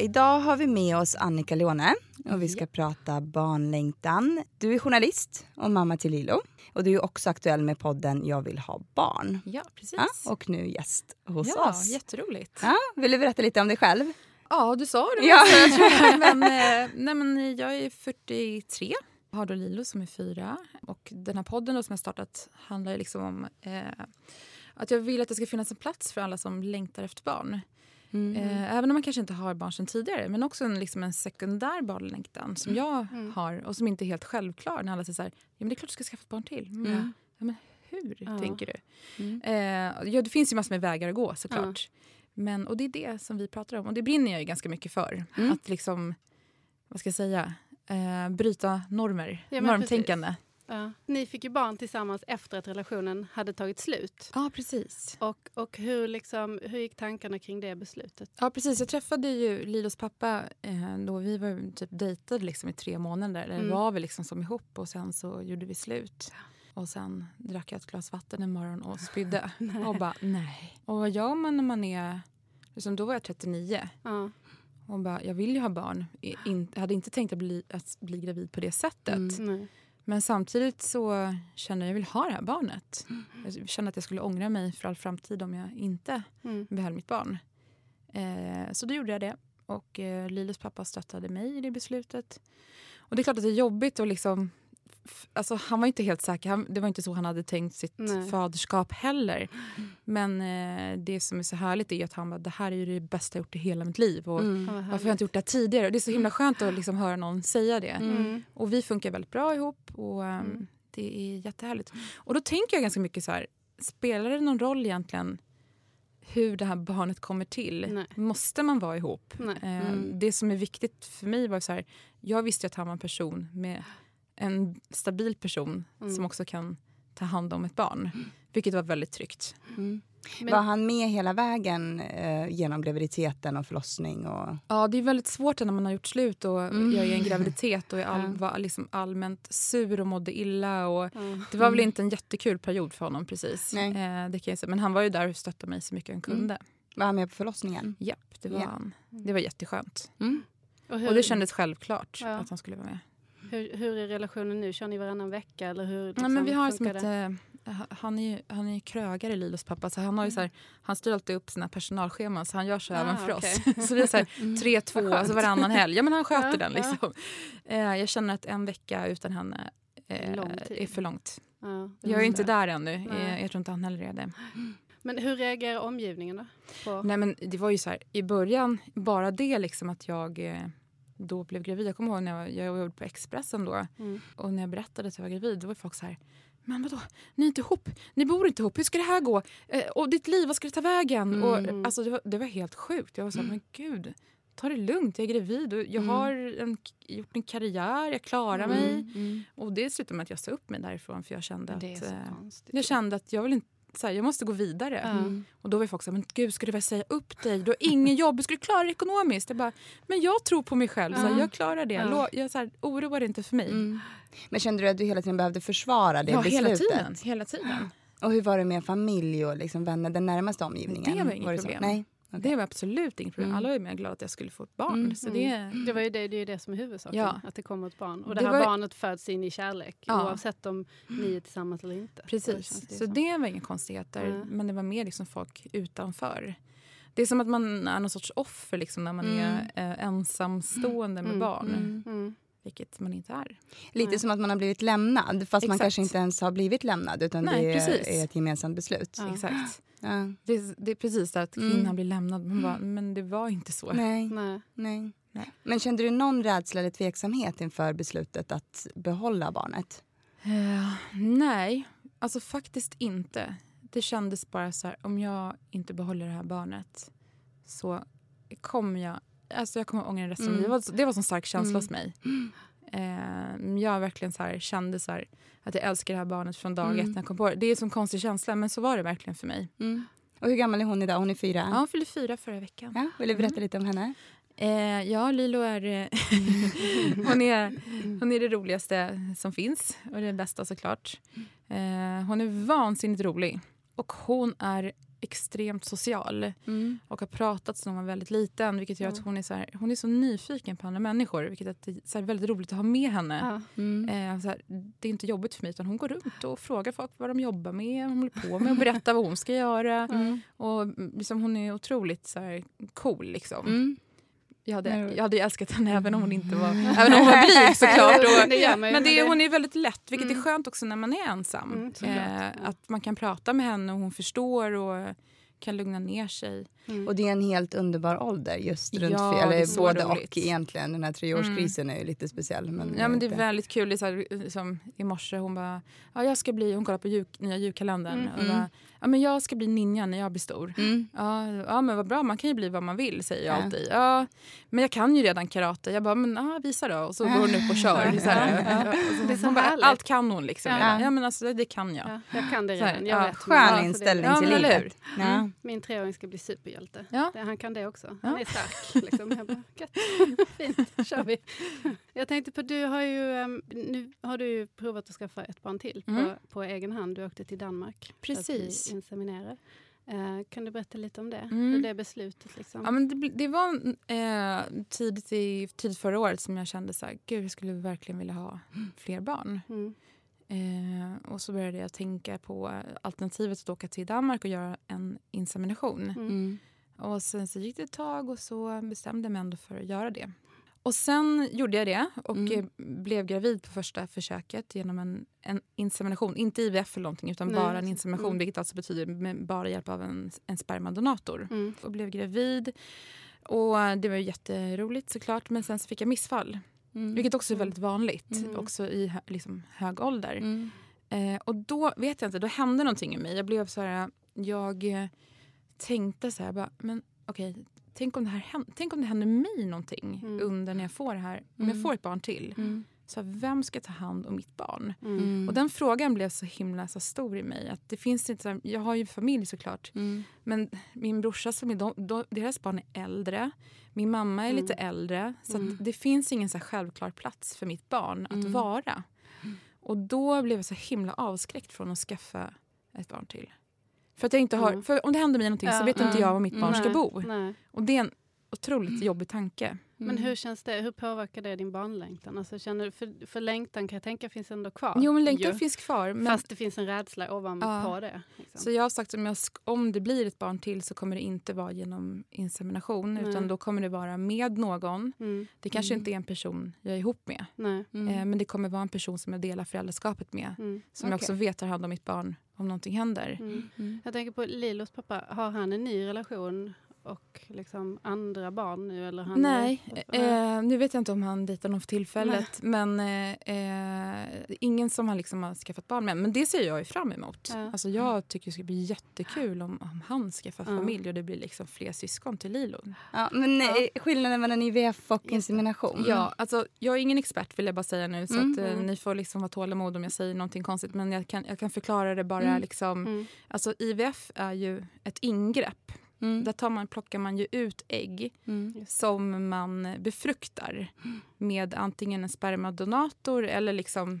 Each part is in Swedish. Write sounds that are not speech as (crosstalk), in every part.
Idag har vi med oss Annika Leone och vi ska prata barnlängtan. Du är journalist och mamma till Lilo. Och du är också aktuell med podden Jag vill ha barn. Ja, precis. Ja, och nu gäst hos ja, oss. jätteroligt. Ja, vill du berätta lite om dig själv? Ja, du sa det. Ja. (laughs) Men, eh, nej, men jag är 43. Har då Lilo som är fyra. Och den här podden då som jag startat handlar liksom om eh, att jag vill att det ska finnas en plats för alla som längtar efter barn. Mm. Eh, även om man kanske inte har barn sedan tidigare. Men också en, liksom en sekundär barnlängtan som jag Mm. har och som inte är helt självklar. När alla säger så här, ja men det är klart du ska skaffa ett barn till. Mm. Ja. Ja, men hur Ja. tänker du? Mm. Eh, ja, det finns ju massor med vägar att gå såklart. Men, och det är det som vi pratar om. Och det brinner jag ju ganska mycket för. Mm. Att liksom, vad ska jag säga, eh, bryta normer. Normtänkande. Ja. Ni fick ju barn tillsammans efter att relationen hade tagit slut. Ja, precis. Och, och hur, liksom, hur gick tankarna kring det beslutet? Ja, precis. Jag träffade ju Lilos pappa eh, då vi var typ dejtade liksom i tre månader. Eller Mm. var vi liksom som ihop och sen så gjorde vi slut. Och sen drack jag ett glas vatten en morgon och spydde. (laughs) och bara nej. Och vad gör man när man är, liksom, då var jag 39. Ja. Och bara, jag vill ju ha barn. In, jag hade inte tänkt att bli, att bli gravid på det sättet. Mm. Men samtidigt så känner jag att jag vill ha det här barnet. Jag känner att jag skulle ångra mig för all framtid om jag inte Mm. behöll mitt barn. Eh, så då gjorde jag det. Och eh, Lilos pappa stöttade mig i det beslutet. Och det är klart att det är jobbigt att liksom... Alltså, han var inte helt säker. Han, det var inte så han hade tänkt sitt Nej. faderskap heller. Men eh, det som är så härligt är att han bara, det här är ju det bästa jag gjort i hela mitt liv. Och Mm. Varför har jag inte gjort det tidigare? Det är så himla skönt att liksom höra någon säga det. Mm. Och vi funkar väldigt bra ihop och ehm, Mm. det är jättehärligt. Och då tänker jag ganska mycket så här, spelar det någon roll egentligen hur det här barnet kommer till? Nej. Måste man vara ihop? Nej. Eh, Mm. Det som är viktigt för mig var så här, jag visste att han var en person med en stabil person Mm. som också kan ta hand om ett barn. Vilket var väldigt tryggt. Mm. Men- Var han med hela vägen eh, genom graviditeten och förlossning? Och... Ja, det är väldigt svårt när man har gjort slut och Mm. jag är i en graviditet och är all, (laughs) var liksom allmänt sur och mådde illa. Och Ja. Det var väl inte en jättekul period för honom precis. Nej. Eh, det kan jag säga. Men han var ju där och stöttade mig så mycket han kunde. Var han med på förlossningen? Japp, det var Ja. han. Det var jätteskönt. Mm. Och, hur, Och det kändes självklart Ja. att han skulle vara med. Hur, hur är relationen nu? Kör ni varannan vecka? Eller hur, Nej, liksom, men vi har som ett, eh, han är ju han är ju krögare, Lilos pappa. Så han, har ju så här, han styr alltid upp sina personalscheman så han gör så Ah, även för okej. oss. (laughs) så det är så här, (laughs) Mm. tre, två, skönt. alltså varannan helg. Ja, men han sköter Ja, den. ja. Liksom. Eh, jag känner att en vecka utan henne eh, är för långt. Ja, Jag är inte där ännu. Nej. Eh, jag tror inte han heller är det. Men hur reagerar omgivningen då? På... Nej, men det var ju så här, i början, bara det liksom att jag eh, då blev gravid. Jag kommer ihåg när jag, jag jobbade på Expressen då Mm. och när jag berättade att jag var gravid, då var folk så här men vadå, ni är inte ihop, ni bor inte ihop, hur ska det här gå? Eh, och ditt liv, vad ska det ta vägen? Mm. Och, alltså, det, var, det var helt sjukt. Jag var så här, men gud, ta det lugnt, jag är gravid och jag Mm. har en, gjort en karriär, jag klarar Mm. mig. Mm. Och det slutade med att jag sa upp mig därifrån för jag kände att, eh, jag kände att jag vill inte så här, jag måste gå vidare. Mm. Och då var folk så här, men gud ska du väl säga upp dig? Du har ingen jobb, ska du klara det ekonomiskt? Jag bara, men jag tror på mig själv, så här, Ja. jag klarar det. Lå- Jag, så här, oroa dig inte för mig. Mm. Men kände du att du hela tiden behövde försvara det ja, hela beslutet? tiden. Hela tiden. Och hur var det med familj och liksom vänner, den närmaste omgivningen? det var inget så? problem. Nej. Det var absolut inget problem. Mm. Alla var ju mer glada att jag skulle få ett barn. Mm. Så det, Det, var ju det, det är ju det som är huvudsaken, Ja. att det kommer ett barn. Och det, Det här var barnet föds in i kärlek Ja. oavsett om ni är tillsammans eller inte. Så precis. känns det Så det var inga konstigheter. Men det var mer liksom folk utanför. Det är som att man är någon sorts offer liksom, när man är eh, ensamstående med Mm. barn. Mm. Mm. Vilket man inte är. Lite Nej. som att man har blivit lämnad fast man Exakt. kanske inte ens har blivit lämnad utan Nej, det är, precis. är ett gemensamt beslut. Ja. Exakt. Ja. Det, är- det är precis det att kvinnan Mm. blir lämnad. Man bara, men det var inte så. Nej, Nej. nej. Nej. Men kände du någon rädsla eller tveksamhet inför beslutet att behålla barnet? Eh, nej, alltså faktiskt inte. Det kändes bara så här, om jag inte behåller det här barnet så kommer jag, alltså jag kommer ångra resten Mm. Det var, det var en sån stark känsla Mm. hos mig. (gasps) (gasps) Eh, jag verkligen så här, kände så här, att jag älskar det här barnet från dag Mm. ett när jag kom på det. Det är en sån konstig känsla men så var det verkligen för mig. Mm. Och hur gammal är hon idag? Hon är fyra? Ja, hon fyllde fyra förra veckan. Ja, vill du berätta Mm. lite om henne? Eh, ja, Lilo är, (laughs) hon är... Hon är det roligaste som finns och det bästa såklart. Eh, hon är vansinnigt rolig och hon är extremt social Mm. och har pratat sedan hon var väldigt liten vilket gör att hon är så, här, hon är så nyfiken på andra människor vilket är det är så väldigt roligt att ha med henne. Mm. Eh, så här, det är inte jobbigt för mig utan hon går runt och frågar folk vad de jobbar med, vad de håller på med och berättar vad hon ska göra. Mm. Och mm, liksom, hon är otroligt så här, cool liksom. Mm. Jag hade, Mm. jag hade älskat henne även om hon inte var, även om hon var blyg (laughs) såklart. Och, men det, hon är väldigt lätt, vilket Mm. är skönt också när man är ensam. Mm, eh, att man kan prata med henne och hon förstår och kan lugna ner sig. Mm. Och det är en helt underbar ålder just runt Ja, är eller både roligt. och egentligen. Den här treårskrisen är ju lite speciell. Men Ja, men det är inte- väldigt kul. Det är så här, liksom, I morse hon bara, ja, jag ska bli, hon kollar på jul, nya julkalendern. Mm. Och bara, ja, men jag ska bli ninja när jag blir stor. Mm. Ja, ja, men vad bra, man kan ju bli vad man vill, säger jag Ja. alltid. Ja, men jag kan ju redan karate. Jag bara, men ja, visa då. Och så går hon upp och kör. Så här, (laughs) Ja, ja. Och så- Det är så hon bara, allt kan hon liksom. Ja. Ja, men alltså, det kan jag. Ja, jag kan det redan. Jag ja, vet. Skön inställning till livet. Mm. Min treåring ska bli superhjälte. Ja. Det, han kan det också. Ja. Han är stark. Liksom. Jag bara, gött. Fint, kör vi. (laughs) Jag tänkte på, du har ju, em, nu har du ju provat att skaffa ett barn till på, Mm. på egen hand. Du åkte till Danmark Precis. för att bli inseminerad. Eh, kan du berätta lite om det? Mm. Hur det beslutet liksom? Ja, men det, det var eh, tidigt, i, tidigt förra året som jag kände så här, gud jag skulle verkligen vilja ha fler barn. Mm. Eh, och så började jag tänka på alternativet att åka till Danmark och göra en insemination. Mm. Mm. Och sen så gick det ett tag och så bestämde jag mig ändå för att göra det. Och sen gjorde jag det och Mm. eh, blev gravid på första försöket genom en, en insemination. Inte IVF eller någonting utan Nej, bara en insemination mm. vilket alltså betyder med bara hjälp av en, en spermadonator. Mm. Och blev gravid. Och det var ju jätteroligt såklart men sen så fick jag missfall. Mm. Vilket också är väldigt vanligt, Mm. också i liksom, hög ålder. Mm. Eh, och då vet jag inte, då hände någonting i mig. Jag blev så här, jag tänkte så här, bara, men okej, tänk om det här tänk om det händer mig någonting Mm. under när jag får det här, om Mm. jag får ett barn till. Mm. Så här, vem ska ta hand om mitt barn? Mm. Mm. Och den frågan blev så himla så stor i mig. Att det finns inte, så här, jag har ju familj såklart, Mm. men min brorsas familj, de, de, deras barn är äldre. Min mamma är Mm. lite äldre. Så Mm. det finns ingen så självklar plats för mitt barn att Mm. vara. Och då blev jag så himla avskräckt från att skaffa ett barn till. För att jag inte har, Mm. för om det händer mig någonting så vet inte Mm. jag var mitt barn ska bo. Och det är en otroligt jobbig tanke. Men hur känns det? Hur påverkar det din barnlängtan? Alltså, känner, du- för, för längtan kan jag tänka finns ändå kvar. Jo men längtan ju. finns kvar. Men, Fast det finns en rädsla ovanpå Ja. det. Liksom. Så jag har sagt att om, jag, det blir ett barn till så kommer det inte vara genom insemination Nej. utan då kommer det vara med någon. Mm. Det kanske Mm. inte är en person jag är ihop med. Nej. Mm. Eh, men det kommer vara en person som jag delar föräldraskapet med. Mm. Som jag Okej. också vet tar hand om mitt barn om någonting händer. Mm. Mm. Jag tänker på Lilos pappa. Har han en ny relation och liksom andra barn nu? Eller han Nej, är, eh, nu vet jag inte om han dejtar någon för tillfället. Men eh, eh, ingen som han liksom har skaffat barn med. Men det ser jag ju fram emot. Ja. Alltså, jag tycker det ska bli jättekul om, om han skaffar Ja. familj och det blir liksom fler syskon till Lilo. Ja, men Ja. eh, skillnaden mellan IVF och insemination? Ja, alltså, jag är ingen expert vill jag bara säga nu. Så Mm. att, eh, Mm. ni får liksom vara tålamod om jag säger någonting konstigt. Men jag kan, jag kan förklara det bara. Mm. Liksom, Mm. alltså, IVF är ju ett ingrepp. Mm. Där tar man, plockar man ju ut ägg Mm. som man befruktar med antingen en spermadonator eller liksom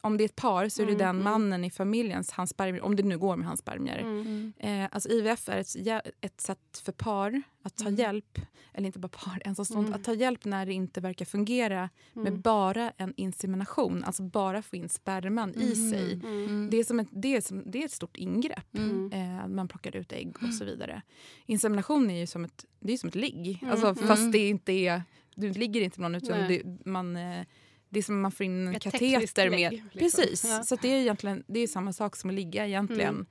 om det är ett par så är det Mm, den mm. mannen i familjens, hans spermier, om det nu går med hans spermier. Mm. Mm. Eh, alltså IVF är ett, ett sätt för par att ta Mm. hjälp, eller inte bara par, (laughs) ensamstående, Mm. att ta hjälp när det inte verkar fungera med Mm. bara en insemination, alltså bara få in sperman i sig. Det är, som ett, det, är som, det är ett stort ingrepp. Eh, man plockar ut ägg och så vidare. Insemination är ju som ett, det är som ett ligg. Alltså. Fast det inte är, du ligger inte med någon utan det, man, eh, det är som att man får in en kateter med. lägg, liksom. Precis, Ja. så det är egentligen det är samma sak som att ligga egentligen.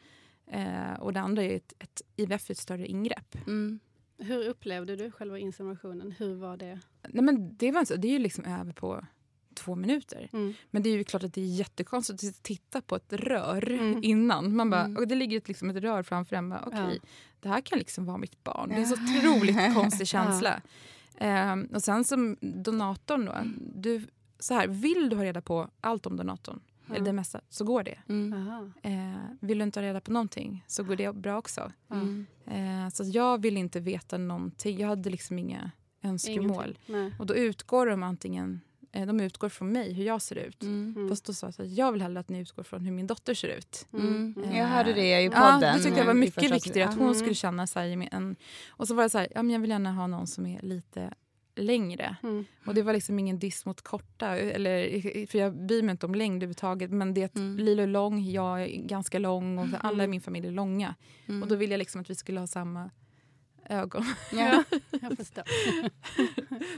Mm. Eh, och det andra är ett, ett IVF är ett större ingrepp. Mm. Hur upplevde du själva inseminationen? Hur var det? Nej, men det, var, inte så- det är ju liksom över på två minuter. Mm. Men det är ju klart att det är jättekonstigt att titta på ett rör Mm. innan. Man bara, Mm. och det ligger ett, liksom ett rör framför en. Okej, Ja. det här kan liksom vara mitt barn. Det är en så (laughs) otroligt konstig Ja. känsla. Ehm, och sen som donatorn då. Du, så här, vill du ha reda på allt om donatorn, eller det mesta, så går det. Mm. Eh, vill du inte ha reda på någonting så går det bra också. Mm. Eh, så jag vill inte veta någonting. Jag hade liksom inga önskemål. Och då utgår de antingen eh, de utgår från mig, hur jag ser ut. Mm. Mm. Fast då sa jag att jag vill hellre att ni utgår från hur min dotter ser ut. Mm. Mm. Jag hörde det i Ja, podden. det tyckte jag var mycket viktigare. Att hon Mm. skulle känna så här, en, Och så var det så här, ja, men jag vill gärna ha någon som är lite längre. Mm. Och det var liksom ingen diss mot korta, eller, för jag bryr mig inte om längd överhuvudtaget. Men det är att Mm. Lilo är lång, jag är ganska lång och alla i min familj är långa. Mm. Och då vill jag liksom att vi skulle ha samma ögon. Ja. (laughs) Jag förstår.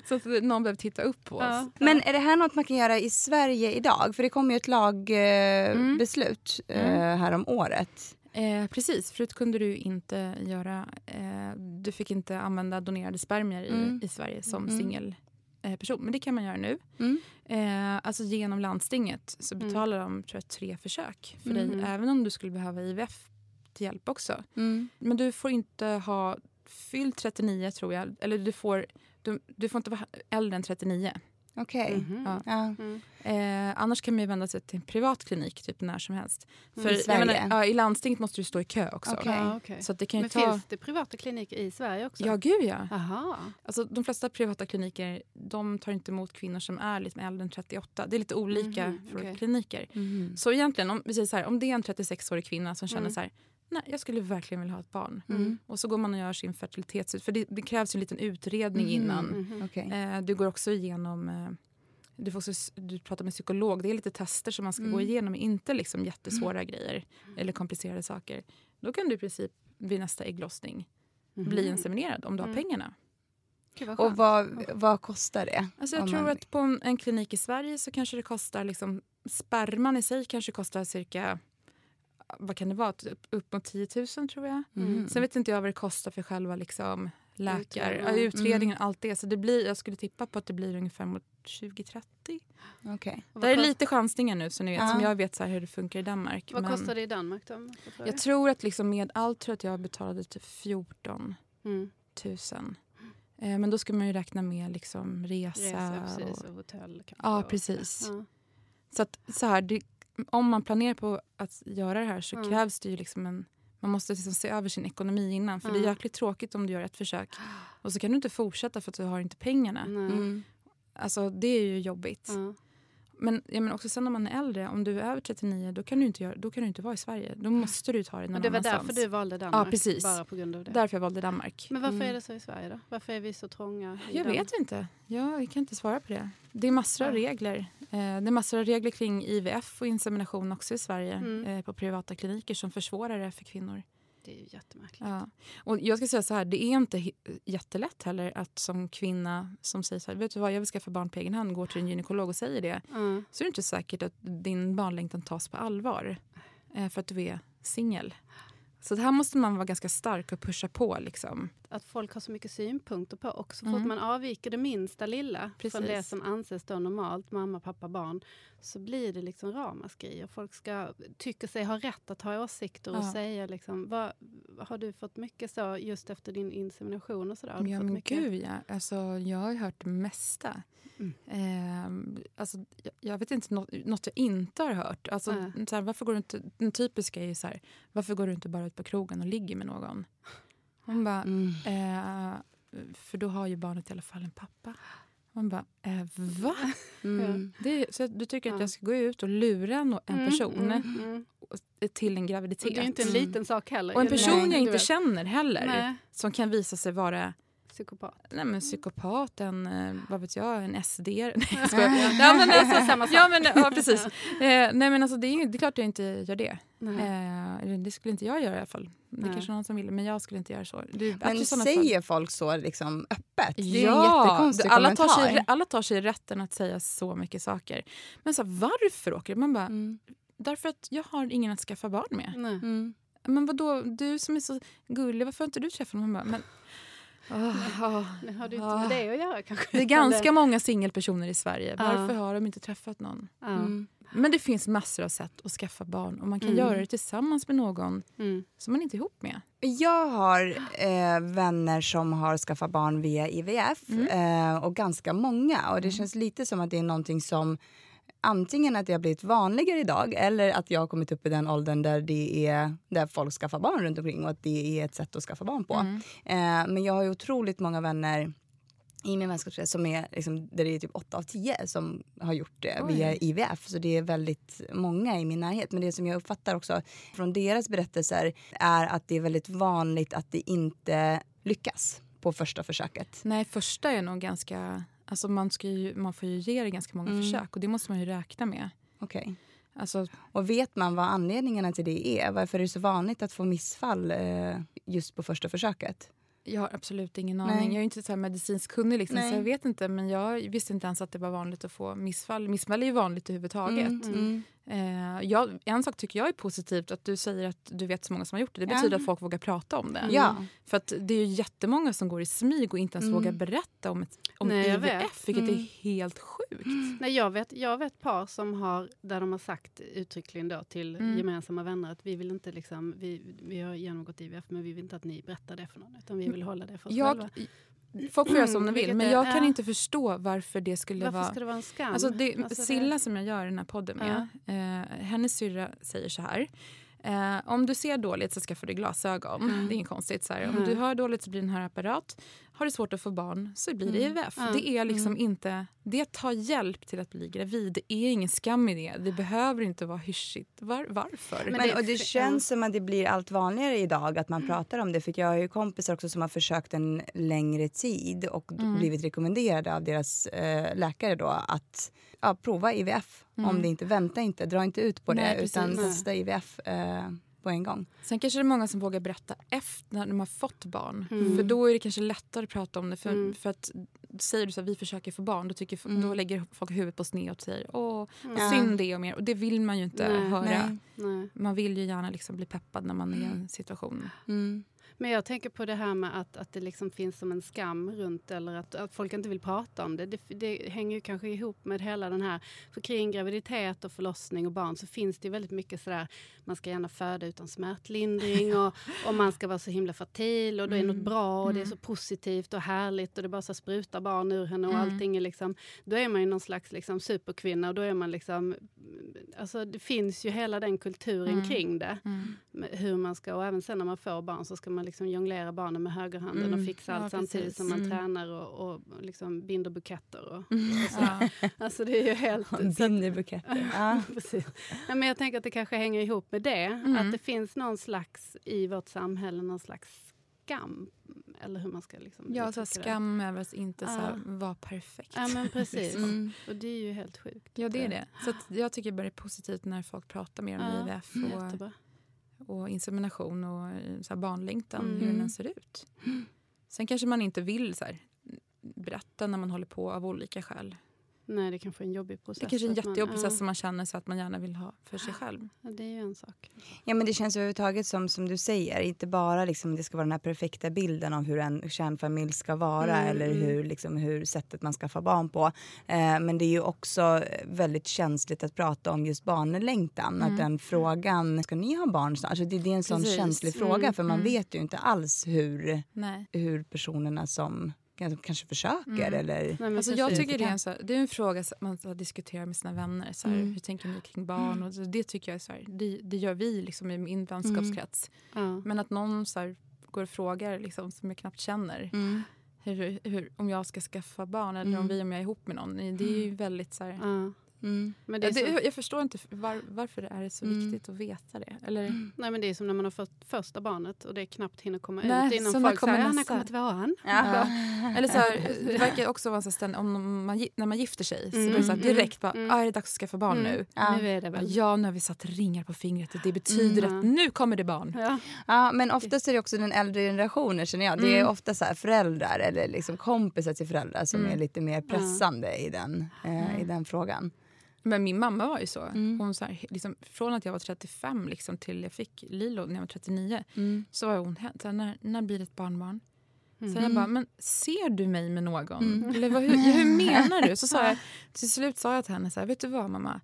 (laughs) Så att någon behöver titta upp på oss. Ja. Men är det här något man kan göra i Sverige idag? För det kom ju ett lagbeslut eh, Mm. eh, Mm. här om året. Eh, precis, förut kunde du inte göra... Eh, du fick inte använda donerade spermier i, Mm. i Sverige som Mm. singelperson. Eh, men det kan man göra nu. Mm. Eh, alltså genom landstinget så Mm. betalar de tror jag, tre försök för dig. Även om du skulle behöva IVF till hjälp också. Mm. Men du får inte ha fyllt 39 tror jag. Eller du får, du, du får inte vara äldre än 39. Okej. Mhm. Ja. Ja. Mm. Eh, annars kan man ju vända sig till en privat klinik typ när som helst. Mm, För, i jag Sverige? menar, ja, I landstinget måste du stå i kö också. Okej. Ja, okej. Så att det kan ju Men ta... finns det privata kliniker i Sverige också? Ja, gud ja. Aha. Alltså, de flesta privata kliniker de tar inte emot kvinnor som är lite äldre än 38. Det är lite olika Mhm, för kliniker. Mhm. Så egentligen, om, vi säger så här, om det är en 36-årig kvinna som känner Mm. så här, nej jag skulle verkligen vilja ha ett barn. Mm. Och så går man och gör sin fertilitets... För det, det krävs en liten utredning Mhm. innan. Mhm. Okej. Eh, du går också igenom... Eh, du, får också, du pratar med psykolog. Det är lite tester som man ska Mm. gå igenom. Inte liksom jättesvåra grejer eller komplicerade saker. Då kan du i princip vid nästa ägglossning bli Mhm. inseminerad om du har Mm. pengarna. Gud, vad Och vad, vad kostar det? Alltså jag tror man- att på en, en klinik i Sverige så kanske det kostar... Liksom, sperman i sig kanske kostar cirka... Vad kan det vara? Upp, upp mot 10 000 tror jag. Mhm. Sen vet inte jag vad det kostar för själva liksom, läkare, Utredning. ja, utredningen. Allt det. Så det blir, jag skulle tippa på att det blir ungefär mot 2030. Okej. Och Det är lite chansningar nu så ni vet, Ja. som jag vet så här hur det funkar i Danmark. Vad Men kostar det i Danmark då? jag tror att liksom med allt tror jag att jag betalade typ 14 Mm. 000. Eh, men då ska man ju räkna med liksom resa. Resa, precis, och, och hotell. Ja, och- precis. Ja. så att, så här, det, om man planerar på att göra det här så Mm. krävs det ju liksom en man måste liksom se över sin ekonomi innan. För det är Mm. jäkligt tråkigt om du gör ett försök och så kan du inte fortsätta för att du har inte pengarna. Mm. Alltså det är ju jobbigt. Ja. Men, ja, men också sen när man är äldre, om du är över 39 då kan du inte, göra, då kan du inte vara i Sverige. Då måste du ta det någon Och det var annanstans. därför du valde Danmark? precis. Bara på grund av det? Därför jag valde Danmark. Men varför Mm. är det så i Sverige då? Varför är vi så trånga? i Jag den- vet inte. Jag kan inte svara på det. Det är massor av Ja. regler. Eh, det är massor av regler kring IVF och insemination också i Sverige Mm. eh, på privata kliniker som försvårar det för kvinnor. Det är ju jättemärkligt. Ja. Och jag ska säga så här, det är inte jättelätt heller att som kvinna som säger så här, vet du vad, jag vill skaffa barn på egen hand, går till en gynekolog och säger det, Ja. så är det inte säkert att din barnlängtan tas på allvar eh, för att du är singel. Så det här måste man vara ganska stark och pusha på. Liksom. Att folk har så mycket synpunkter på och så fort Mm. man avviker det minsta lilla från Precis. det som anses då normalt, mamma, pappa, barn, så blir det liksom ramaskri och folk ska, tycker sig ha rätt att ha åsikter och Ja. säga liksom, vad, har du fått mycket så just efter din insemination och sådär? Ja men mycket? gud ja. Alltså, jag har hört det mesta. Mm. Ehm, alltså, jag, jag vet inte något, något jag inte har hört. Alltså, Nej. så här, varför går du inte, den typiska är ju så här, varför går du inte bara ut på krogen och ligger med någon? Hon bara, Mm. eh, för då har ju barnet i alla fall en pappa. Man bara, eh, va? Mm. Det, så du tycker att Ja. jag ska gå ut och lura en, en Mm, person mm, mm. till en Och graviditet? det är inte en liten sak heller. och en person Nej, jag inte vet. känner heller, Nej, som kan visa sig vara psykopat. Nej, men psykopat, en, eh, vad vet jag, en SD. Nej, jag (laughs) Ja. men alltså, Samma sak. ja, men, ja, precis. Eh, nej, men alltså, det, är, det är klart jag inte gör det. Eh, det skulle inte jag göra i alla fall. Det Nej. kanske någon som vill, men jag skulle inte göra så. Bättre Men säger folk så liksom öppet? Det är en Ja, jättekonstig alla tar, sig, alla tar sig rätten att säga så mycket saker. Men så här, varför åker du? Man bara, Mm. därför att jag har ingen att skaffa barn med. Nej. Mm. Men vad då du som är så gullig, varför har inte du träffat honom? Man bara, Men, Oh, oh. Det har du inte med det att göra kanske? Det är ganska många singelpersoner i Sverige. Varför har de inte träffat någon? Mm. Men det finns massor av sätt att skaffa barn och man kan Mm. göra det tillsammans med någon Mm. som man inte är ihop med. Jag har eh, vänner som har skaffat barn via IVF eh, och ganska många. Och det känns lite som att det är någonting som antingen att det har blivit vanligare idag eller att jag har kommit upp i den åldern där det är där folk skaffar barn runt omkring och att det är ett sätt att skaffa barn på. Eh, men jag har ju otroligt många vänner i min vänskapskrets som är liksom, där det är typ 8 av 10 som har gjort det Oj. via IVF. Så det är väldigt många i min närhet. Men det som jag uppfattar också från deras berättelser är att det är väldigt vanligt att det inte lyckas på första försöket. Nej, första är nog ganska... Alltså man, ska ju, man får ju ge det ganska många Mm. försök och det måste man ju räkna med. Okej. Alltså, Och vet man vad anledningarna till det är? Varför är det så vanligt att få missfall eh, just på första försöket? jag har absolut ingen Nej. aning. Jag är inte så medicinskt kunnig liksom, Nej. så jag vet inte. Men jag visste inte ens att det var vanligt att få missfall. Missfall är ju vanligt överhuvudtaget. Mm. Eh, jag, en sak tycker jag är positivt, att du säger att du vet så många som har gjort det. Det Ja. betyder att folk vågar prata om det. Ja. För att det är ju jättemånga som går i smyg och inte ens Mm. vågar berätta om, ett, om Nej, jag IVF, vilket Mm. är helt sjukt. Nej, jag, vet, jag vet par som har, där de har sagt uttryckligen då till Mm. gemensamma vänner att vi vill inte liksom, vi, vi har genomgått IVF men vi vill inte att ni berättar det för någon utan vi vill hålla det för oss själva. Folk får göra som de vill, Vilket men jag kan inte förstå varför det skulle Varför vara... det vara en skam? Alltså det, Alltså det- Silla som jag gör den här podden med, eh, hennes syrra säger så här. Eh, om du ser dåligt så skaffar du glasögon. Mm. Det är inget konstigt. Så här. Om Mm. du hör dåligt så blir den här apparat. Har du svårt att få barn så blir det Mm. IVF. Ja. Det är liksom Mm. inte... Det tar hjälp till att bli gravid. Det är ingen skam i det. Det behöver inte vara hyschigt. Var, varför? Men det- och det känns som att det blir allt vanligare idag att man pratar om det. För jag har ju kompisar också som har försökt en längre tid och Mm. blivit rekommenderade av deras eh, läkare då att ja, prova IVF. Om Mm. det inte, vänta inte, dra inte ut på Nej, det utan precis. testa IVF eh, på en gång. Sen kanske det är många som vågar berätta efter när de har fått barn. Mm. För då är det kanske lättare att prata om det. För, Mm. för att säger du så här, vi försöker få barn, då, tycker, Mm. då lägger folk huvudet på sned och säger åh, Ja. synd det och mer. Och det vill man ju inte Nej, höra. nej. Nej. Man vill ju gärna liksom bli peppad när man är i en situation. Mm. Men jag tänker på det här med att, att det liksom finns som en skam runt eller att, att folk inte vill prata om det. det. Det hänger ju kanske ihop med hela den här, för kring graviditet och förlossning och barn så finns det ju väldigt mycket sådär, man ska gärna föda utan smärtlindring (laughs) och, och man ska vara så himla fertil och då är något bra och det är så positivt och härligt och det bara så sprutar barn ur henne och Mm. allting är liksom, då är man ju någon slags liksom superkvinna och då är man liksom, alltså det finns ju hela den kulturen Mm. kring det med hur man ska, och även sen när man får barn så ska man liksom jonglera barnen med högerhanden Mm. och fixa allt Ja, samtidigt som man Mm. tränar och, och liksom binder buketter. Och, Ja. alltså det är ju helt... så att- Binderbuketter. (laughs) Ja. Precis. Ja, men jag tänker att det kanske hänger ihop med det. Mm. Att det finns någon slags, i vårt samhälle, någon slags skam. Eller hur man ska liksom Ja, så det. skam över att inte så här, vara perfekt. Ja men precis. (laughs) Mm. Och det är ju helt sjukt. Ja, det är det. Så att jag tycker bara det är positivt när folk pratar mer om Ja, IVF och, Jättebra. Och insemination och eh, så barnlängtan, Mm. hur den ser ut. Sen kanske man inte vill så här, berätta när man håller på av olika skäl. Nej, det kanske är en jobbig process. Det kanske är en att man- jättejobbig process ja, som man känner så att man gärna vill ha för sig själv. ja, det är ju en sak. Ja, men det känns överhuvudtaget som, som du säger, inte bara liksom, det ska vara den här perfekta bilden av hur en kärnfamilj ska vara Mm, eller mm. hur, liksom, hur sättet man ska få barn på. Eh, men det är ju också väldigt känsligt att prata om just barnlängtan. Att den frågan, ska ni ha barn snart? Alltså, det, det är en sån Precis. känslig Mm, fråga för man mm. vet ju inte alls hur, Nej. hur personerna som kanske försöker Mm. eller... Nej, men Alltså jag tycker det är, en, så här, det är en fråga som man ska diskutera med sina vänner. Så här, Mm. Hur tänker ni kring barn? Och så, det tycker jag är så här, det, det gör vi liksom i min vänskapskrets. Ja. Men att någon så här, går och frågar liksom, som jag knappt känner Mm. hur, hur, om jag ska skaffa barn eller Mm. om vi om jag är ihop med någon. Det är ju väldigt så här, Ja. Mm. Men det Ja, är så, det, jag förstår inte var, varför det är så Mm. viktigt att veta det. Eller, nej, men det är som när man har fått första barnet och det knappt hinner komma Nej, ut innan så folk kommer säger när nästa?" kommer tvåan? Ja. (laughs) eller så här, (laughs) det verkar också vara ständ, om man, när man gifter sig så Mm, blir det så här, mm, direkt bara, mm. ah, är det dags att skaffa barn Mm. nu? Ja. Nu är det Ja, väl. Ja, nu har vi satt ringar på fingret. Det betyder Mm. att nu kommer det barn. Ja. Ja, men oftast är det också den äldre generationen känner jag. Det är Mm. ofta så här föräldrar eller liksom kompisar till föräldrar som Mm. är lite mer pressande i, den, eh, i den frågan. Men min mamma var ju så. Mm. Hon så här, liksom, från att jag var 35 liksom, till jag fick Lilo när jag var 39 Mm. så var hon så här, när, när blir det ett barnbarn? Så jag bara, men ser du mig med någon? Eller vad, hur, hur (laughs) menar du? Så sa jag, till slut sa jag till henne så här, vet du vad mamma?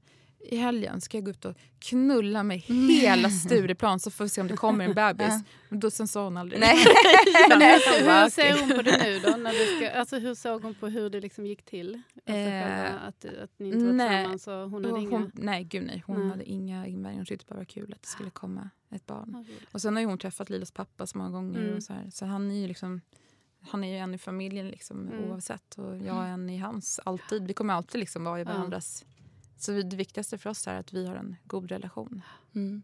I helgen ska jag gå ut och knulla mig hela (laughs) Stureplan så får vi se om det kommer en bebis. Men då, sen sa hon aldrig Nej. (laughs) (laughs) Nej, hur, ser hon på det nu då? När du ska, alltså hur såg hon på hur det liksom gick till? Alltså Eh, att, att ni inte var nej. tillsammans och hon hade hon, inga... nej, gud nej. Hon Nej. hade inga invändningar. Hon tyckte bara det var kul att det skulle komma ett barn. Och sen har ju hon träffat Lilas pappa så många gånger. Mm. Och så, här. så han är ju liksom han är ju en i familjen liksom, Mm. oavsett. Och jag är en i hans. Alltid. Vi kommer alltid liksom vara i Ja. Så det viktigaste för oss är att vi har en god relation. Mm.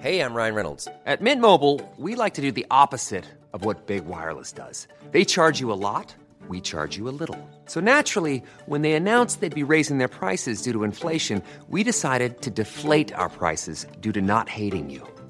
Hey, I'm Ryan Reynolds. At Mint Mobile, we like to do the opposite of what Big Wireless does. They charge you a lot, we charge you a little. So naturally, when they announced they'd be raising their prices due to inflation, we decided to deflate our prices due to not hating you.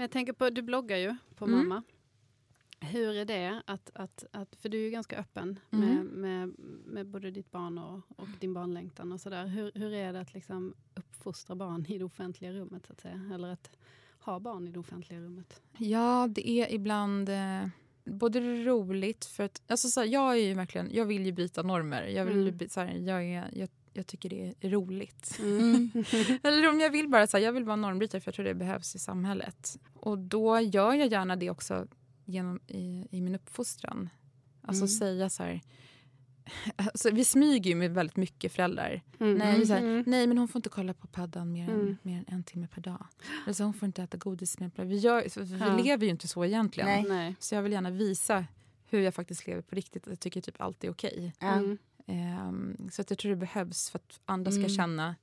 Men jag tänker på, du bloggar ju på Mm. mamma. Hur är det att, att, att för du är ju ganska öppen Mm. med, med, med både ditt barn och, och din barnlängtan och sådär. Hur, hur är det att liksom uppfostra barn i det offentliga rummet så att säga? Eller att ha barn i det offentliga rummet? Ja, det är ibland eh, både roligt för att... Alltså, så här, jag, är verkligen, jag vill ju bryta normer. Jag, vill, Mm. så här, jag, är, jag, jag tycker det är roligt. Mm. (laughs) Eller om jag vill bara så här, jag vill vara normbrytare för jag tror det behövs i samhället. Och då gör jag gärna det också genom, i, i min uppfostran. Alltså Mm. säga så här... (laughs) Alltså, vi smyger ju med väldigt mycket föräldrar. Mm. Nej, säger, Mm. nej, men hon får inte kolla på paddan mer än, Mm. mer än en timme per dag. Eller så hon får inte äta godis. Vi, gör, så vi Ja. lever ju inte så egentligen. Nej. Så jag vill gärna visa hur jag faktiskt lever på riktigt. Jag tycker typ allt är okej. Ja. Mm. Ehm, så att jag tror det behövs för att andra ska Mm. känna...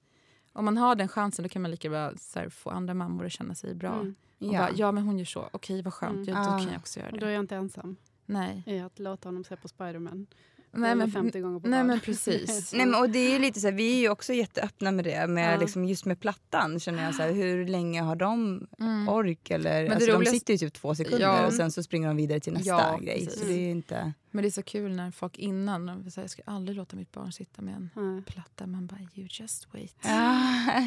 Om man har den chansen då kan man lika bra här, få andra mammor att känna sig bra. Mm. Och Ja. bara, ja men hon gör så. Okej vad skönt. Mm. Ja, då Ah. kan jag också göra Och då det. är jag inte ensam Nej. i att låta honom se på Spiderman. Nej, men, 50 gånger på nej men (laughs) precis. Nej, men, och det är ju lite så här, vi är ju också jätteöppna med det. Med, Ja. liksom, just med plattan känner jag så här, hur länge har de Mm. ork? Eller, det alltså, De roligaste- sitter ju typ två sekunder Ja. och sen så springer de vidare till nästa Ja, grej. precis. Så det är inte... Men det är så kul när folk innan, säger, jag ska aldrig låta mitt barn sitta med en Nej. platta. Man bara, you just wait. (laughs) Ja,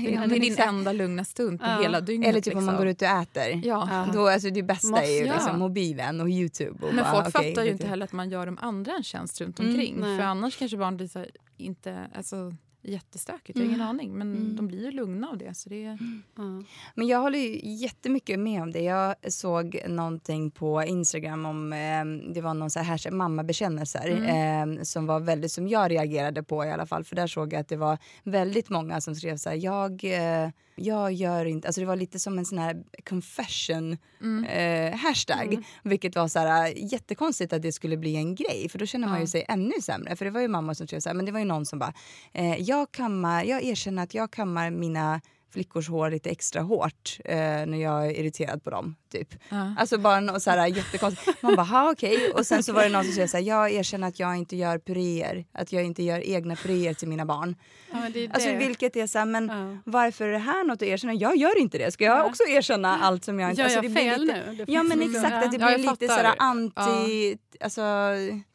Det är, det är din enda lugna stund på Ja. hela dygnet. Eller typ om man liksom. går ut och äter. Ja. Ja. Då, alltså, det bästa är ju Måste- liksom ja. mobilen och Youtube. Och Men bara, folk okej, fattar ju inte heller att man gör de andra en tjänst runt Mm, omkring. nej. För annars kanske barn blir så här, inte, alltså, jättestökigt. Jag har ingen aning. Men Mm. de blir ju lugna av det. Så det är, Ja. Men jag håller ju jättemycket med om det. Jag såg någonting på Instagram om, eh, det var någon så här mammabekännelser eh, som var väldigt, som jag reagerade på i alla fall. För där såg jag att det var väldigt många som skrev så här, jag, eh, jag gör inte, alltså det var lite som en sån här confession eh, hashtag. Vilket var så här jättekonstigt att det skulle bli en grej för då känner man ju sig ännu sämre. För det var ju mamma som skrev så här, men det var ju någon som bara, eh, jag kammar, jag erkänner att jag kammar mina flickors hår lite extra hårt eh, när jag är irriterad på dem. Typ. ja. Alltså bara något så här jättekonstigt. Man bara, okej. Och sen så var det någon som skrev så här, jag erkänner att jag inte gör puréer. Att jag inte gör egna puréer till mina barn. Ja, det Alltså det. vilket är så här, men Ja. varför är det här något att erkänna? Jag gör inte det. Ska jag också erkänna allt som jag inte... Gör alltså, jag fel lite, nu? Ja men exakt, att det blir lite fattar. sådär anti... Alltså...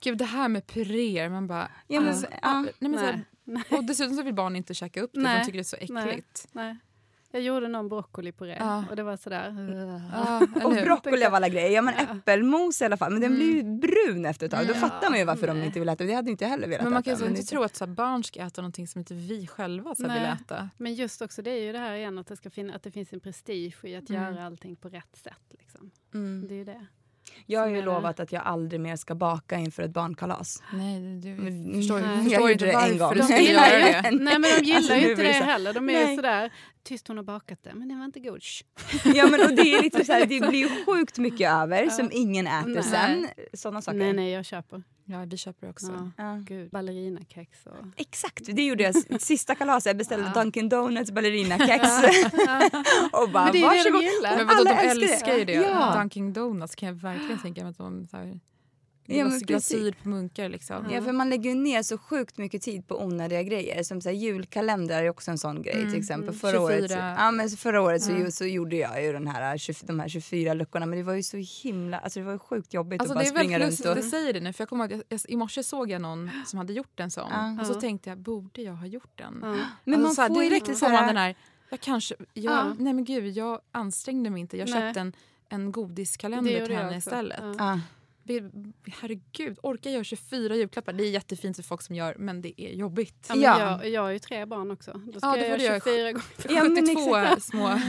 Gud, det här med puréer. Man bara... Ja, men, så- ja. nej, men så här, Nej. och dessutom så vill barn inte käka upp det. för Nej. De tycker det är så äckligt. Nej. Jag gjorde någon broccolipuré Ja. och det var sådär... Ja, Och broccoli av alla grejer. Ja men Ja. äppelmos i alla fall. Men den blir ju brun efter ett tag. Då Ja. fattar man ju varför de Nej. inte vill äta. Det hade inte jag heller velat Men man äta. kan ju inte tro att så barn ska äta någonting som inte vi själva så vill Nej. äta. Men just också det är ju det här igen att det, ska finna, att det finns en prestige i att Mm. göra allting på rätt sätt. Liksom. Mm. Det är ju det. Jag har ju det. lovat att jag aldrig mer ska baka inför ett barnkalas. Nej, du Men- förstår, Nej. ju- Jag förstår gjorde inte det en gång. jag det. vet. Nej men de gillar Alltså, ju inte det så- heller. De är Nej. ju sådär, tyst hon har bakat det men det var inte god. Ja men och det är lite så här, (laughs) det blir ju sjukt mycket över som ingen äter Nej. sen. Sådana saker. Nej nej jag köper. Ja, vi köper också. Ja. Gud, ballerinakex och... Exakt, det gjorde jag (laughs) sista kalaset. Jag beställde Ja. Dunkin Donuts ballerinakex. (laughs) och bara Men det är det de gillar. Men vadå, de älskar det. älskar ju det. Ja. Dunkin Donuts kan jag verkligen tänka mig att de så här, Ja, men glas- glasyr på munkar liksom. Ja, för man lägger ju ner så sjukt mycket tid på onödiga grejer. Som så här, julkalendrar är också en sån grej till exempel. mm. Förra året, 24. ja, men så förra året så, ju- så gjorde jag ju den här, 20, de här 24 luckorna men det var ju så himla, alltså det var ju sjukt jobbigt Alltså att det bara är springa väldigt runt lustigt att du säger det nu för jag kommer ihåg jag, jag, i morse såg jag någon (gasps) som hade gjort en sån Ja. och så tänkte jag borde jag ha gjort den? Men alltså, man så här, får ju direkt lite får så här- den här, jag kanske, jag, Ja. nej men gud jag ansträngde mig inte, jag köpte en, en Det godiskalender till henne istället. Herregud, orkar jag göra 24 julklappar? Det är jättefint för folk som gör men det är jobbigt. Ja, men Ja. Jag, jag har ju tre barn också. Då ska Ja, det jag får du göra göra. 24 gånger. Ja, men 72 exakt. små...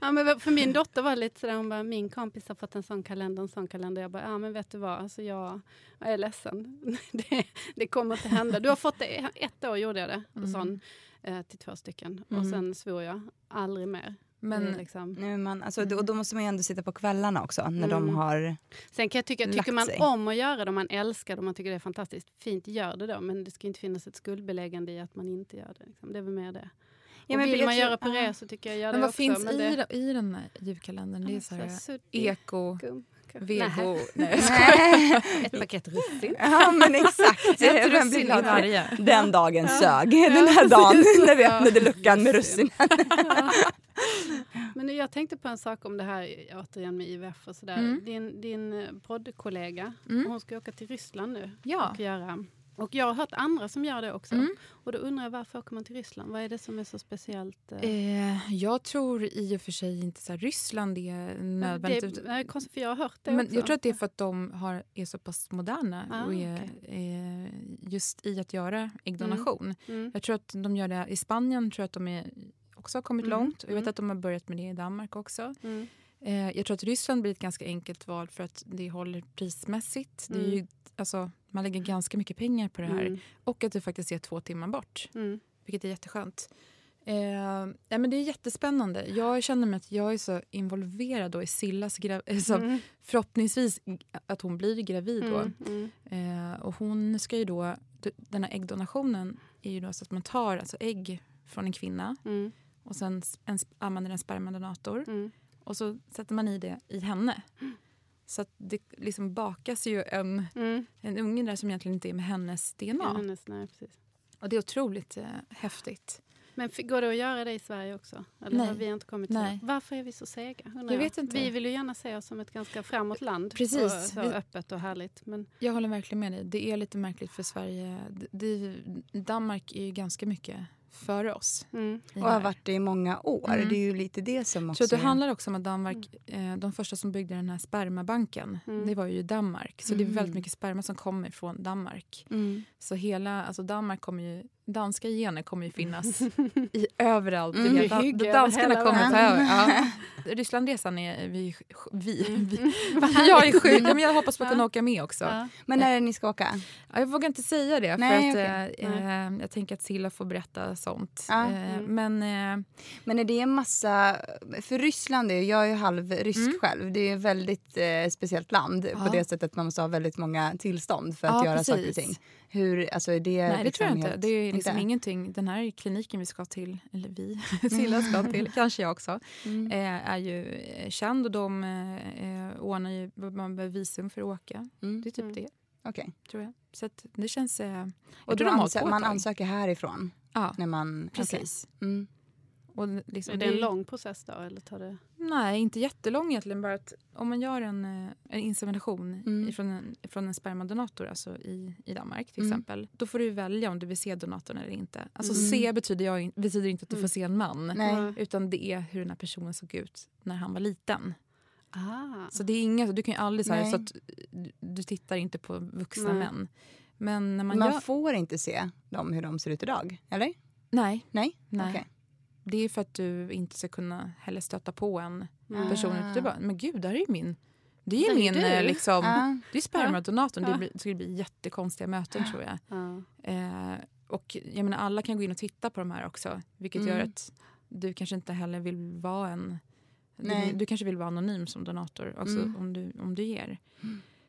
Ja, men för min dotter var lite sådär, hon bara, min kompis har fått en sån kalender, en sån kalender. Jag bara, ja men vet du vad, alltså jag, jag är ledsen. (laughs) det, det kommer inte hända. Du har fått det, ett år gjorde jag det, Mm. sån, eh, till två stycken. Och Mm. sen svor jag, aldrig mer. Men är liksom. Men man, alltså, Och då måste man ju ändå sitta på kvällarna också när de Mm. har... Sen kan jag tycka, tycker man sig. om att göra det, om man älskar det, om man tycker det är fantastiskt, fint, gör det då. Men det ska inte finnas ett skuldbeläggande i att man inte gör det. Liksom. Det är väl mer det. Ja, och men vill man tror- göra på ja. det så tycker jag gör Men det vad också. finns men i, det, den- i den här julkalendern? Det är så här, suddig eko, gum, vego... Nej. (laughs) Ett paket russin. (laughs) Ja men exakt. (laughs) Ett Vem blir russin i glad för det? varje. Den dagen sög. Den här dagen när vi öppnade luckan med russin. (laughs) Men jag tänkte på en sak om det här återigen med IVF och sådär. Mm. Din, din eh, poddkollega, Mm. hon ska åka till Ryssland nu Ja. och göra och jag har hört andra som gör det också. Mm. Och då undrar jag varför åker man till Ryssland? Vad är det som är så speciellt? eh? Eh, jag tror i och för sig inte så här, Ryssland är nödvändigt. det, nej, konstigt för jag har hört det men också. jag tror att det är för att de har, är så pass moderna Ah, och är, eh, just i att göra äggdonation. Mm. Jag tror att de gör det i Spanien, tror jag att de är, också har kommit Mm, långt. Jag vet mm. att de har börjat med det i Danmark också. Mm. Eh, jag tror att Ryssland blir ett ganska enkelt val för att det håller prismässigt. Det är Mm. ju, alltså, man lägger ganska mycket pengar på det här. Och att det faktiskt är två timmar bort, vilket är jätteskönt. Eh, ja, men det är jättespännande. Jag känner mig att jag är så involverad då i Sillas gra- eh, så Mm. Förhoppningsvis att hon blir gravid då. Mm. Mm. Eh, och hon ska ju då, den här äggdonationen är ju då så att man tar alltså ägg från en kvinna Mm. Och sen en, använder en spermadonator Mm. och så sätter man i det i henne. Så det liksom bakas ju en, Mm. en unge där som egentligen inte är med hennes DNA. Hennes, nej, precis. Och det är otroligt eh, häftigt. Men går det att göra det i Sverige också? Eller Nej. har vi inte kommit Nej. så? Varför är vi så sega? Jag vet inte. Vi vill ju gärna se oss som ett ganska framåt land. Precis. Och så Vi- öppet och härligt. Men, Jag håller verkligen med dig. Det är lite märkligt för Sverige. D- Det, Danmark är ju ganska mycket före oss. mm. Och har varit det i många år. Mm. Det är ju lite det som också... att det handlar också om att Danmark, eh, de första som byggde den här spermabanken, Mm. det var ju Danmark. Så det är Mm. väldigt mycket sperma som kommer från Danmark. Mm. Så hela, alltså Danmark kommer ju, danska gener kommer ju finnas (laughs) i överallt. Mm. I hygge Danskarna hela kommer ta över. Ja. (laughs) Rysslandresan är vi, vi, Mm. vi. (laughs) Jag är sjuk, men jag hoppas på att kunna åka med också. Ja. Men när är det ni ska åka? Ja, Jag vågar inte säga det Nej, för att eh, eh, jag tänker att Silla får berätta sånt. Ja. Eh, Mm. Men eh, Men är det en massa... För Ryssland, är, jag är ju halv rysk Mm. själv. Det är ett väldigt eh, speciellt land Ja. på det sättet att man måste ha väldigt många tillstånd för att Ja, göra precis. saker och ting. Hur, alltså är det nej, det tror jag liksom inte. helt- Det är liksom inte? ingenting. Den här kliniken vi ska till, eller vi, (laughs) Silla ska till, (laughs) kanske jag också, Mm. eh, är ju eh, känd och de eh, eh, ordnar ju, man behöver visum för att åka. Mm. Det är typ Mm. det, Okej. tror jag. Så att det känns... Eh, Och jag tror de ansö- man ansöker härifrån? Ja, När man, precis. okej. Mm. Och liksom, Är det en lång process då? Eller tar det... Nej, inte jättelång egentligen. Bara att om man gör en, eh, en insemination Mm. ifrån en, från en spermadonator, alltså i, i Danmark till Mm. exempel, då får du välja om du vill se donatorn eller inte. Alltså Mm. se betyder, jag, betyder inte att du Mm. får se en man. Nej. Utan det är hur den här personen såg ut när han var liten. Ah. Så det är inga, du kan ju aldrig så, här, Nej. så att du, tittar inte på vuxna Nej. män. Men när man, Man gör... får inte se dem hur de ser ut idag, eller? Nej, Nej? nej. Okej. Det är för att du inte ska kunna heller stöta på en Mm. person. Ah. Du bara, men gud, där är ju min Det är ju är min du. eh, liksom, Ja. det är spermadonatorn. Ja. Det, blir, det skulle bli jättekonstiga möten tror jag. Ja. Eh, och jag menar, alla kan gå in och titta på de här också. Vilket Mm. gör att du kanske inte heller vill vara en... Du, du kanske vill vara anonym som donator också, Mm. om, du, om du ger.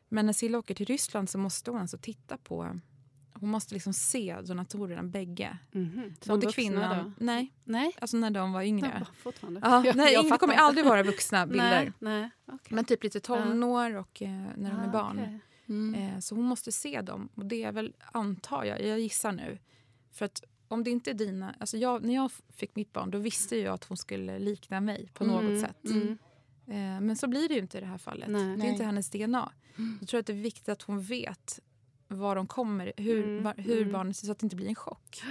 Men när Silla åker till Ryssland så måste hon alltså titta på... Hon måste liksom se donatorerna bägge. Mhm. Som Både kvinnan... då? Nej, Nej, alltså när de var yngre. Ja. Ja, Jag- nej, det kommer inte. aldrig vara vuxna (laughs) bilder. Nej, nej. okej. Men typ lite tonår och eh, när de är Ah, barn. okej. Mm. Eh, så hon måste se dem. Och det är väl, antar jag, jag gissar nu. För att om det inte är dina... Alltså jag, när jag fick mitt barn då visste jag att hon skulle likna mig på något Mm, sätt. mm. Eh, men så blir det ju inte i det här fallet. Nej. Det är Nej. inte hennes DNA. Jag tror att det är viktigt att hon vet var de kommer, hur, Mm, var, hur mm. barnet så att det inte blir en chock.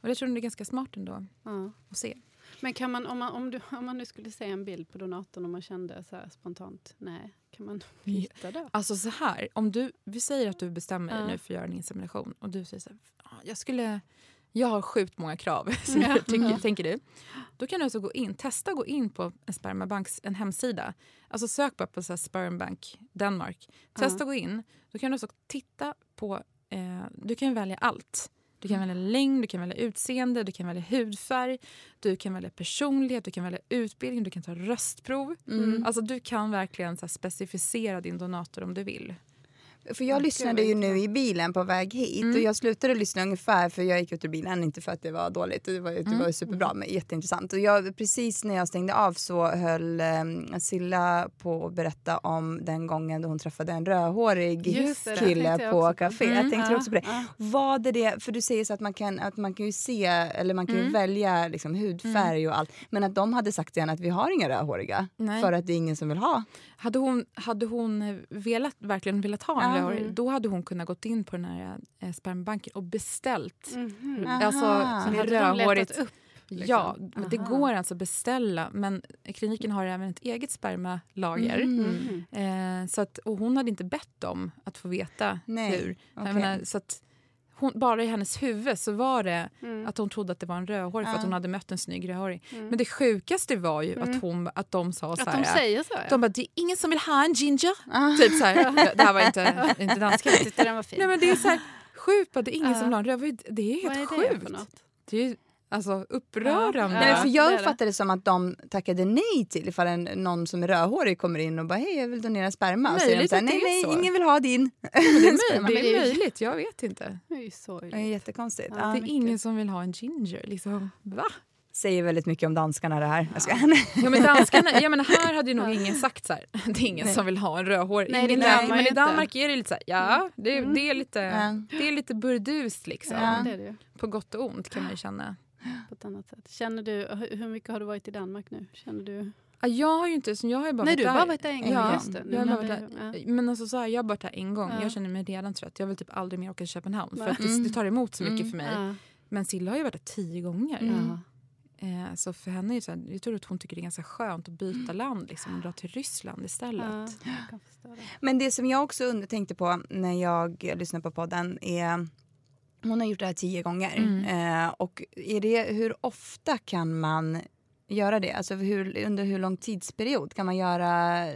Och det tror jag är ganska smart ändå Ja. att se. Men kan man, om, man, om, du, om man nu skulle se en bild på donatorn och man kände så spontant, nej, kan man (laughs) byta då? Alltså så här, om du, vi säger att du bestämmer dig Ja. nu för att göra en insemination och du säger så här, "Ah, jag skulle, jag har sjukt många krav, (laughs) Ja. tycker, tänker du. Då kan du alltså gå in, testa att gå in på en spermabanks en hemsida. Alltså sök bara på så spermbank Danmark. Testa att gå in. Då kan du alltså titta på, eh, du kan välja allt. Du kan välja längd, du kan välja utseende, du kan välja hudfärg, du kan välja personlighet, du kan välja utbildning, du kan ta röstprov. Mm. Alltså du kan verkligen så specificera din donator om du vill. För jag lyssnade ju nu i bilen på väg hit Mm. och jag slutade lyssna ungefär för jag gick ut ur bilen, inte för att det var dåligt, det var, det Mm. var superbra men jätteintressant. Och jag, precis när jag stängde av så höll eh, Silla på att berätta om den gången då hon träffade en rödhårig Just det, det kille jag på café. Mm. Jag tänkte Ja, också på det. ja. Var det det, för du säger så att man kan, att man kan ju se, eller man kan ju Mm. välja liksom, hudfärg och allt. Men att de hade sagt till henne att vi har inga rödhåriga Nej. för att det är ingen som vill ha. Hade hon, hade hon velat, verkligen velat ha en Ja. rödhårig, då hade hon kunnat gått in på den här eh, spermbanken och beställt Mhm. alltså, Aha. letat rödhårigt. upp? liksom? Ja, men det Aha. går alltså att beställa. Men kliniken har även ett eget spermalager. Mm. Mhm. Eh, så att, och hon hade inte bett dem att få veta Nej, hur. Okej. menar, så att hon, bara i hennes huvud så var det Mm. att hon trodde att det var en rödhårig för att hon hade mött en snygg rödhårig. Mm. Men det sjukaste var ju Mm. att, hon, att de sa så Att här. de säger så? Ja. De bara, det är ingen som vill ha en ginger. Ah. Typ så här. (laughs) Det här var inte, inte danska. Jag tyckte den var fin. Nej men det är så här sjukt det är ingen som vill ha en rödhårig. Det är Vad helt är det sjukt. Det är alltså upprörande. Ja. Nej, för jag är det. som att de tackade nej till ifall en, någon som är rödhårig kommer in och bara hej jag vill donera sperma. Och så är de Möjligt så här, nej nej så. ingen vill ha din. (laughs) Men det är, möjligt, det är möjligt, jag vet inte. Det är ju Det är sorgligt. jättekonstigt. Ja. Ja. Det är ingen som vill ha en ginger. Liksom. Va? Säger väldigt mycket om danskarna det här. Jag ska. Ja, men danskarna, jag menar, här hade ju nog ingen sagt så här. (laughs) Det är ingen Nej. som vill ha en rödhårig. Nej, det Ingen man Men i Danmark är det lite så här, ja, det, Mm. det, är, lite, Ja. det är lite burdust liksom. Ja. På gott och ont kan man ju känna. På ett annat sätt. Känner du, hur mycket har du varit i Danmark nu? Känner du? Ja, Jag har ju inte, så jag har ju bara Nej, varit du har där. bara varit där en gång. Ja, Just det. Nu jag har bara varit där. Men alltså så här, jag har varit där en gång. Ja. Jag känner mig redan trött. Jag vill typ aldrig mer åka till Köpenhamn. För Nej. att det, Mm. det tar emot så mycket Mm. för mig. Ja. Men Silla har ju varit där tio gånger. Mm. Eh, så för henne är det så här, jag tror att hon tycker det är ganska skönt att byta land liksom, och dra till Ryssland istället. Ja, jag kan förstå det. Men det som jag också under, tänkte på när jag lyssnade på podden är hon har gjort det här tio gånger. Mm. Eh, och är det, hur ofta kan man göra det? Alltså hur, under hur lång tidsperiod? Kan man göra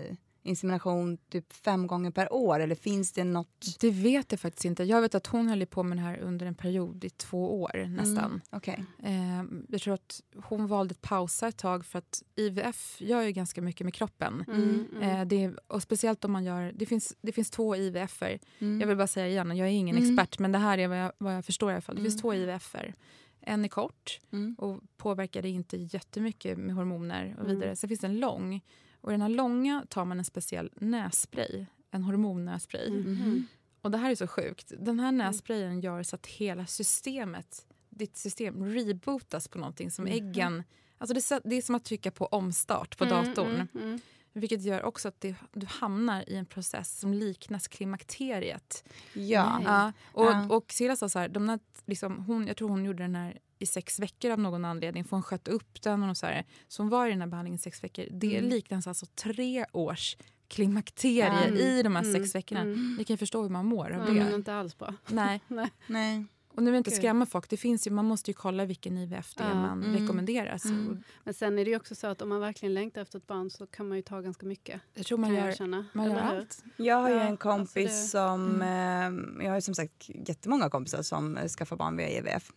insemination typ fem gånger per år? Eller finns det något? Det vet jag faktiskt inte. Jag vet att hon höll på med det här under en period i två år nästan. Mm, Okej. Eh, jag tror att hon valde att pausa ett tag för att IVF gör ju ganska mycket med kroppen. Mm, mm. Eh, det, och speciellt om man gör, det finns, det finns två IVF-er. Mm. Jag vill bara säga igen, jag är ingen Mm. expert men det här är vad jag, vad jag förstår i alla fall. Det finns Mm. två IVF-er. En är kort Mm. och påverkar det inte jättemycket med hormoner och Mm. vidare. Sen finns det en lång. Och den här långa tar man en speciell nässpray, en hormonnässpray. Mhm. Och det här är så sjukt. Den här nässprayen gör så att hela systemet, ditt system rebootas på någonting som äggen... Alltså det, är det är som att trycka på omstart på datorn. Mm, mm, mm. Vilket gör också att det, du hamnar i en process som liknas klimakteriet. Ja. Ja, och, Ja. och Silla sa så här, de där, liksom, hon, jag tror hon gjorde den här i sex veckor av någon anledning, för hon sköt upp den. Och så, här. så hon var i den här behandlingen i sex veckor. Det Mm. liknas alltså tre års klimakterier Mm. i de här Mm. sex veckorna. Mm. Ni kan ju förstå hur man mår av Ja, det. inte alls bra. (laughs) Nej. Nej. Och nu vill jag inte Gud. skrämma folk, det finns ju, man måste ju kolla vilken IVF det är Ja. man Mm. rekommenderas. Mm. Men sen är det ju också så att om man verkligen längtar efter ett barn så kan man ju ta ganska mycket. jag tror man kan gör, jag känna. man gör allt. Jag har ju en kompis alltså som... Eh, jag har ju som sagt jättemånga kompisar som skaffar barn via IVF.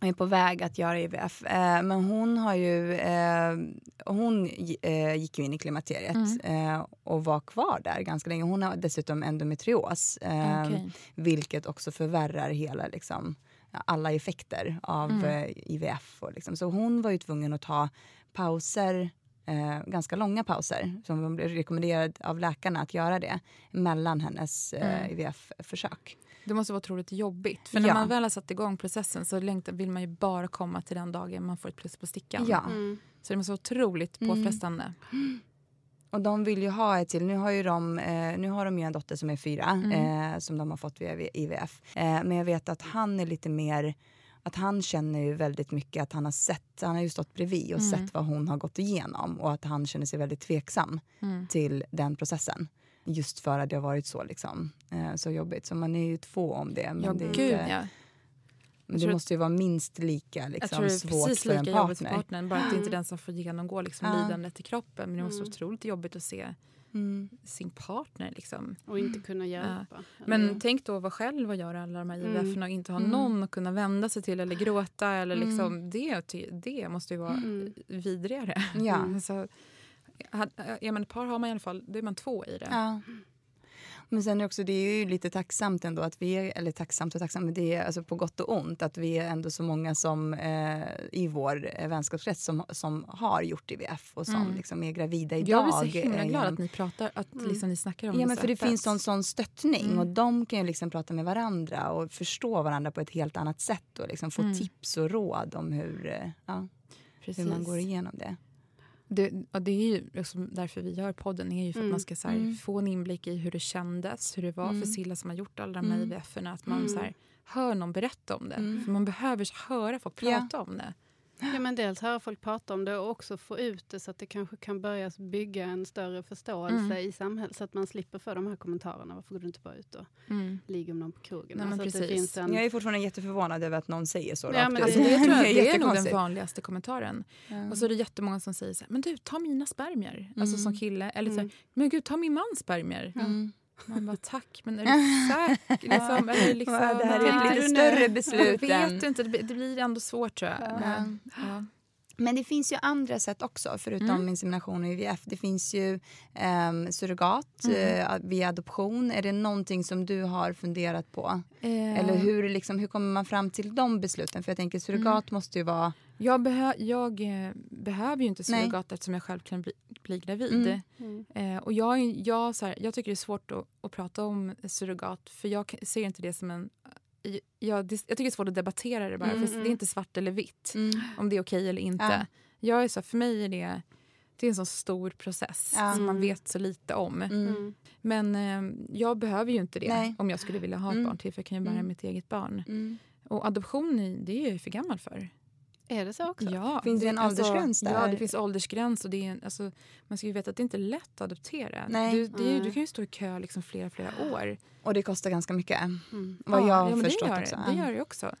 Är på väg att göra IVF. Eh, men hon har ju... Eh, hon eh, gick ju in i klimakteriet eh, och var kvar där ganska länge. Hon har dessutom endometrios. Eh, Okej. Vilket också förvärrar hela liksom, alla effekter av Mm. eh, IVF. Och liksom. Så hon var ju tvungen att ta pauser, ganska långa pauser som hon blev rekommenderad av läkarna att göra det mellan hennes Mm. IVF-försök. Det måste vara otroligt jobbigt. För när Ja. man väl har satt igång processen så längtar, vill man ju bara komma till den dagen man får ett plus på stickan. Ja. Mm. Så det måste vara otroligt Mm. påfrestande. Och de vill ju ha ett till. Nu har, ju de, eh, nu har de ju en dotter som är fyra Mm. eh, som de har fått via IVF. Eh, men jag vet att han är lite mer att han känner ju väldigt mycket att han har sett, han har ju stått bredvid och Mm. sett vad hon har gått igenom och att han känner sig väldigt tveksam Mm. till den processen. Just för att det har varit så, liksom, eh, så jobbigt. Så man är ju två om det. Men Ja, det, gud inte- ja. men det måste ju vara minst lika Jag liksom, tror det är svårt precis för en lika jobbigt för partner. partnern. Bara att det inte är den som får genomgå liksom, Ja. lidandet i kroppen. Men det måste vara Mm. otroligt jobbigt att se Mm. sin partner. Liksom. Och inte kunna hjälpa. Men Eller- tänk då att vara själv och göra alla de här Mm. IVF och inte ha Mm. någon att kunna vända sig till eller gråta. Eller Mm. liksom, det, det måste ju vara Mm. vidrigare. Ja. (laughs) Så, ja, men ett par har man i alla fall, då är man två i det. Ja. Men sen är också, det är ju lite tacksamt ändå att vi är, eller tacksamt och tacksamt, men det är alltså på gott och ont att vi är ändå så många som eh, i vår eh, vänskapskrets som, som har gjort IVF och som Mm. liksom är gravida idag. Jag blir så himla eh, glad genom- att ni pratar, att Mm. liksom ni snackar om Ja, det men så för det finns en sån stöttning Mm. och de kan ju liksom prata med varandra och förstå varandra på ett helt annat sätt och liksom få Mm. tips och råd om hur, eh, ja, hur man går igenom det. Det, det är ju liksom därför vi gör podden, är ju för att Mm. man ska här, Mm. få en inblick i hur det kändes, hur det var Mm. för Silla som har gjort alla de här Mm. IVF-erna. Att man Mm. så här, hör någon berätta om det. Mm. För man behöver höra folk Ja. prata om det. Ja, men dels höra folk prata om det och också få ut det så att det kanske kan börja bygga en större förståelse Mm. i samhället så att man slipper få de här kommentarerna. Varför går du inte bara ut och Mm. ligger med någon på krogen? Nej, men alltså att det precis. finns en... Jag är fortfarande jätteförvånad över att någon säger så Ja, rakt men. Alltså (laughs) det, tror jag, det är nog den vanligaste kommentaren. Ja. Och så är det jättemånga som säger så här, men du ta mina spermier. Alltså Mm. som kille. Eller så här, Mm. men gud ta min mans spermier. Mm. Man bara tack, men är du säker? (laughs) Liksom, eller liksom, Ja, det här är nej. ett lite större Jag beslut vet än... inte, det blir- ändå svårt tror jag. Ja. Men, ja. Men det finns ju andra sätt också, förutom Mm. insemination och IVF. Det finns ju um, surrogat Mm. eh, via adoption. Är det någonting som du har funderat på? Eh, Eller hur, liksom, hur kommer man fram till de besluten? För jag tänker surrogat måste ju vara... Jag, behö jag eh, behöver ju inte surrogat eftersom jag själv kan bli, bli gravid. Mm. Mm. Eh, och jag, jag, så här, jag tycker det är svårt att, att prata om surrogat för jag ser inte det som en... Jag, jag, det- jag tycker det är svårt att debattera det bara, Mm, för mm. det är inte svart eller vitt Mm. om det är okej eller inte. Ja. Jag är så, för mig är det, det är en sån stor process Ja. som man Mm. vet så lite om. Mm. Mm. Men eh, jag behöver ju inte det Nej. om jag skulle vilja ha ett Mm. barn till för jag kan ju bära Mm. mitt eget barn. Mm. Och adoption, är- det är jag ju för gammal för. Är det så också? Ja, Finns det en åldersgräns där? Ja, det finns åldersgräns. Och det är en, alltså, man ska ju veta att det inte är lätt att adoptera. Nej. Du, det är, ju- Nej. du kan ju stå i kö liksom flera, flera år. Och det kostar ganska mycket, Mm. vad jag har ja, förstått det gör, också. Det, det gör det också.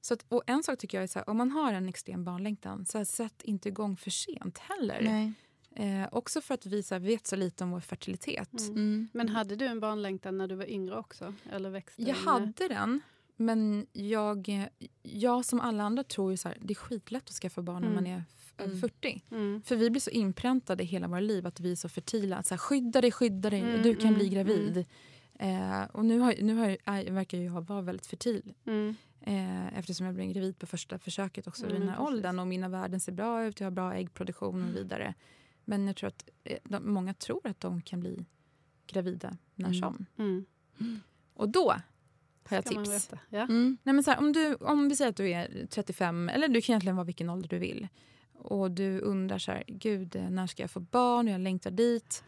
Så att, och en sak tycker jag är så här, om man har en extrem barnlängtan, så här, sätt inte igång för sent heller. Nej. Eh, också för att vi så här, vet så lite om vår fertilitet. Mm. Mm. Men hade du en barnlängtan när du var yngre också? Eller växte Jag hade den, men jag, jag som alla andra tror ju så här, det är skitlätt att skaffa barn när Mm. man är f- över Mm. 40. Mm. För vi blir så inpräntade hela våra liv att vi är så fertila. Att så här, skydda dig, skydda dig, Mm, du kan mm, bli gravid. Eh, och nu, har, nu har, jag- verkar ju jag vara väldigt fertil. Mm. Eh, eftersom jag blev gravid på första försöket också vid Mm, den här precis. åldern. Och mina värden ser bra ut, jag har bra äggproduktion och vidare. Men jag tror att eh, de, många tror att de kan bli gravida när Mm. som. Mm. Och då har jag tips. veta. Ja. Mm. Nej, men så här, om, du, om vi säger att du är 35, eller du kan egentligen vara vilken ålder du vill. Och du undrar så här, gud eh, när ska jag få barn? Jag längtar dit.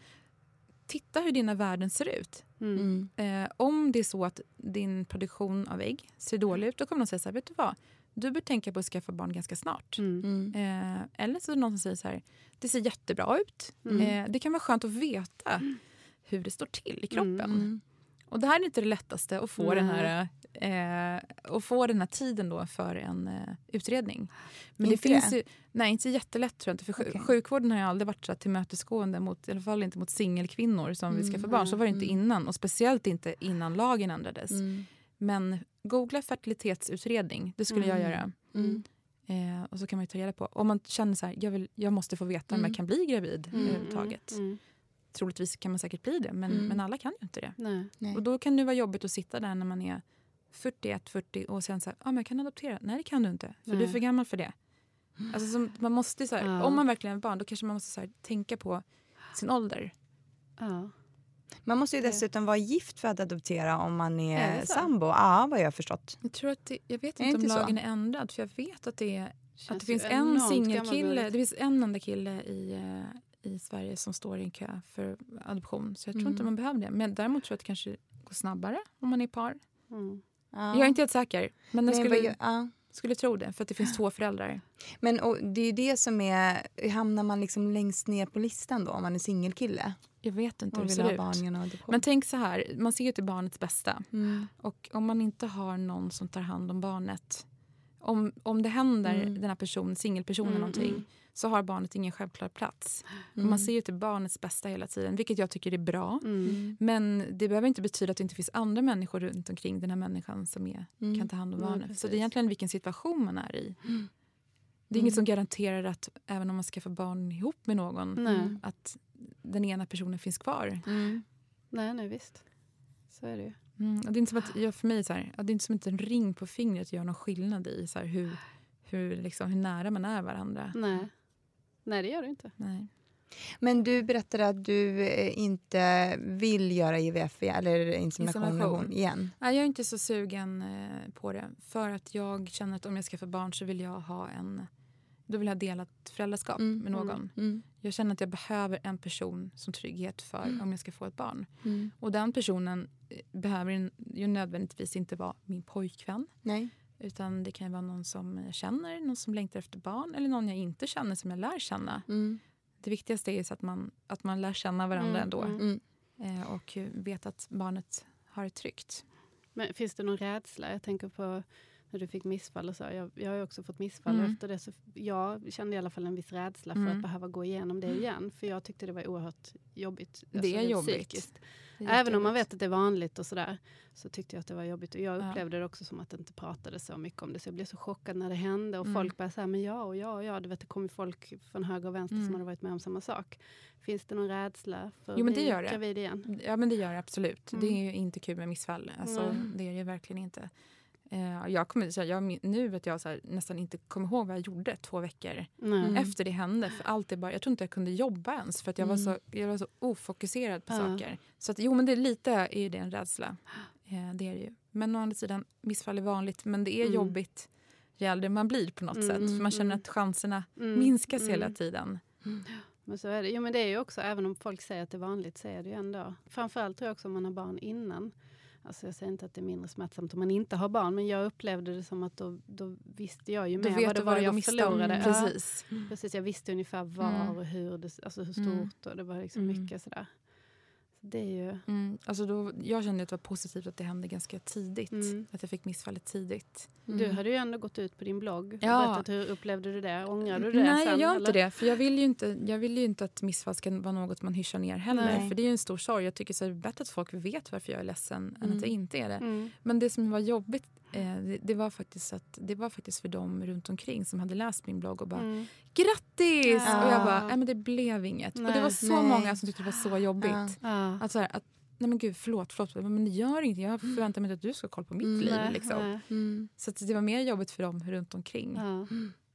Titta hur dina värden ser ut. Mm. Mm. Eh, om det är så att din produktion av ägg ser dålig ut, då kommer de säga så här, vet du vad? Du bör tänka på att skaffa barn ganska snart. Mm. Mm. Eh, eller så är det någon som säger så här, det ser jättebra ut. Mm. Eh, det kan vara skönt att veta hur det står till i kroppen. Mm. Och det här är inte det lättaste, att få, den här, eh, att få den här tiden då för en eh, utredning. Men Inte det finns ju, nej, inte jättelätt tror jag inte. För Okej. sjukvården har ju aldrig varit så här tillmötesgående mot, i alla fall inte mot singelkvinnor som vill skaffa barn. Så var det inte innan och speciellt inte innan lagen ändrades. Men googla fertilitetsutredning, det skulle jag göra. Mm. Eh, och så kan man ju ta reda på. Om man känner så här, jag, vill, jag måste få veta om jag kan bli gravid överhuvudtaget. Mm. Troligtvis kan man säkert bli det, men, Mm. men alla kan ju inte det. Nej. Nej. Och då kan det vara jobbigt att sitta där när man är 41, 40 och sen så här, ah, men jag kan adoptera. Nej, det kan du inte, för du är Nej. för gammal för det. Alltså, som, man måste, så här, Ja. Om man verkligen är barn, då kanske man måste så här, tänka på sin ålder. Ja. Man måste ju dessutom vara gift för att adoptera om man är, Är sambo. Ja, vad jag har förstått. Jag, tror att det, jag vet inte det om inte så? lagen är ändrad, för jag vet att det, är, att det finns en singelkille. Det finns en enda kille i, eh, i Sverige som står i en kö för adoption. Så jag tror inte man behöver det. Men däremot tror jag att det kanske går snabbare om man är par. Mm. Ja. Jag är inte helt säker, men jag Nej, skulle, jag- ja. skulle tro det. För att det finns två föräldrar. Men och, det är ju det som är... Hamnar man liksom längst ner på listan då om man är singelkille? Jag vet inte hur det vill ha ser barn ut. Men tänk så här, man ser ju till barnets bästa. Mm. Och om man inte har någon som tar hand om barnet. Om, om det händer Mm. den här personen, singelpersonen Mm, någonting. Mm. Så har barnet ingen självklar plats. Mm. Man ser ju till barnets bästa hela tiden, vilket jag tycker är bra. Mm. Men det behöver inte betyda att det inte finns andra människor runt omkring den här människan som är, Mm. kan ta hand om Ja, barnet. Så precis. det är egentligen vilken situation man är i. Mm. Det är inget som garanterar att även om man skaffar barn ihop med någon, Nej. att den ena personen finns kvar. Mm. nej, nej, visst. Så är det ju. Mm. Och det är inte som att, jag, för mig så här, ja, det är inte som att en ring på fingret gör någon skillnad i så här, hur, hur, liksom, hur nära man är varandra. Nej. Nej, det gör det inte. Nej. Men du berättade att du eh, inte vill göra IVF i- eller insemination, Insemination. igen. Nej, jag är inte så sugen eh, på det. För att jag känner att om jag ska få barn så vill jag ha en då vill jag ha delat föräldraskap Mm, med någon. Mm. Jag känner att jag behöver en person som trygghet för om jag ska få ett barn. Mm. Och den personen eh, behöver ju nödvändigtvis inte vara min pojkvän. Nej. Utan det kan ju vara någon som jag känner, någon som längtar efter barn eller någon jag inte känner som jag lär känna. Mm. Det viktigaste är så att man, att man lär känna varandra Mm, ändå. mm. Mm. Eh, och vet att barnet har det tryggt. Men finns det någon rädsla? Jag tänker på när du fick missfall och så. Jag, jag har också fått missfall Mm. efter det. Så jag kände i alla fall en viss rädsla för Mm. att behöva gå igenom det igen. För jag tyckte det var oerhört jobbigt. Det alltså är rent jobbigt. psykiskt. Även om man vet att det är vanligt och sådär. Så tyckte jag att det var jobbigt. Och jag Ja. upplevde det också som att det inte pratade så mycket om det. Så jag blev så chockad när det hände. Och Mm. folk började säga, men ja och ja och ja. Du vet, det kom ju folk från höger och vänster Mm. som hade varit med om samma sak. Finns det någon rädsla för Jo, men det gör det. gravid igen? Ja men det gör det absolut. Mm. Det är ju inte kul med missfall. Alltså, Mm. Det är det verkligen inte. Eh, jag kommer, så här, jag, nu vet jag så här, nästan inte kommer ihåg vad jag gjorde två veckor. Mm. efter det hände. För allt är bara, jag tror inte jag kunde jobba ens för att jag, var, så, jag var så ofokuserad på Ja. saker. Så att, jo men det är lite är ju det en rädsla. Eh, det är det ju. Men å andra sidan, missfall är vanligt men det är Mm. jobbigt ju äldre man blir på något Mm, sätt. För man känner mm. att chanserna Mm, minskas mm. hela tiden. Men så är det. Jo, men det är ju också, även om folk säger att det är vanligt, så är det ju ändå. Framförallt tror jag också om man har barn innan. Alltså jag säger inte att det är mindre smärtsamt om man inte har barn, men jag upplevde det som att då, då visste jag ju mer vad det var vad jag miste förlorade. Ja, Precis. precis, jag visste ungefär var Mm. och hur, det, alltså hur stort Mm. och det var liksom Mm. mycket sådär. Det är ju... Mm, alltså då, jag kände att det var positivt att det hände ganska tidigt. Mm. Att jag fick missfallet tidigt. Du hade ju ändå gått ut på din blogg och Ja. berättat hur upplevde du det? Ångrar du det Nej, sen? jag gör eller? inte det. För jag vill ju inte, jag vill ju inte att missfall ska vara något man hyschar ner heller. Nej. För det är ju en stor sorg. Jag tycker så är det bättre att folk vet varför jag är ledsen än Mm. att jag inte är det. Mm. Men det som var jobbigt det, det, var faktiskt att, det var faktiskt för dem runt omkring som hade läst min blogg och bara Mm. grattis! Ja. Och jag bara, nej men det blev inget. och det Nej. var så Nej. många som tyckte det var så jobbigt. Ja. Att så här, att, nej men gud förlåt, förlåt. Men det gör inget. Jag förväntar mig inte att du ska ha koll på mitt Mm. liv. Nej, Liksom. nej. Mm. Så att det var mer jobbigt för dem runt omkring. Ja.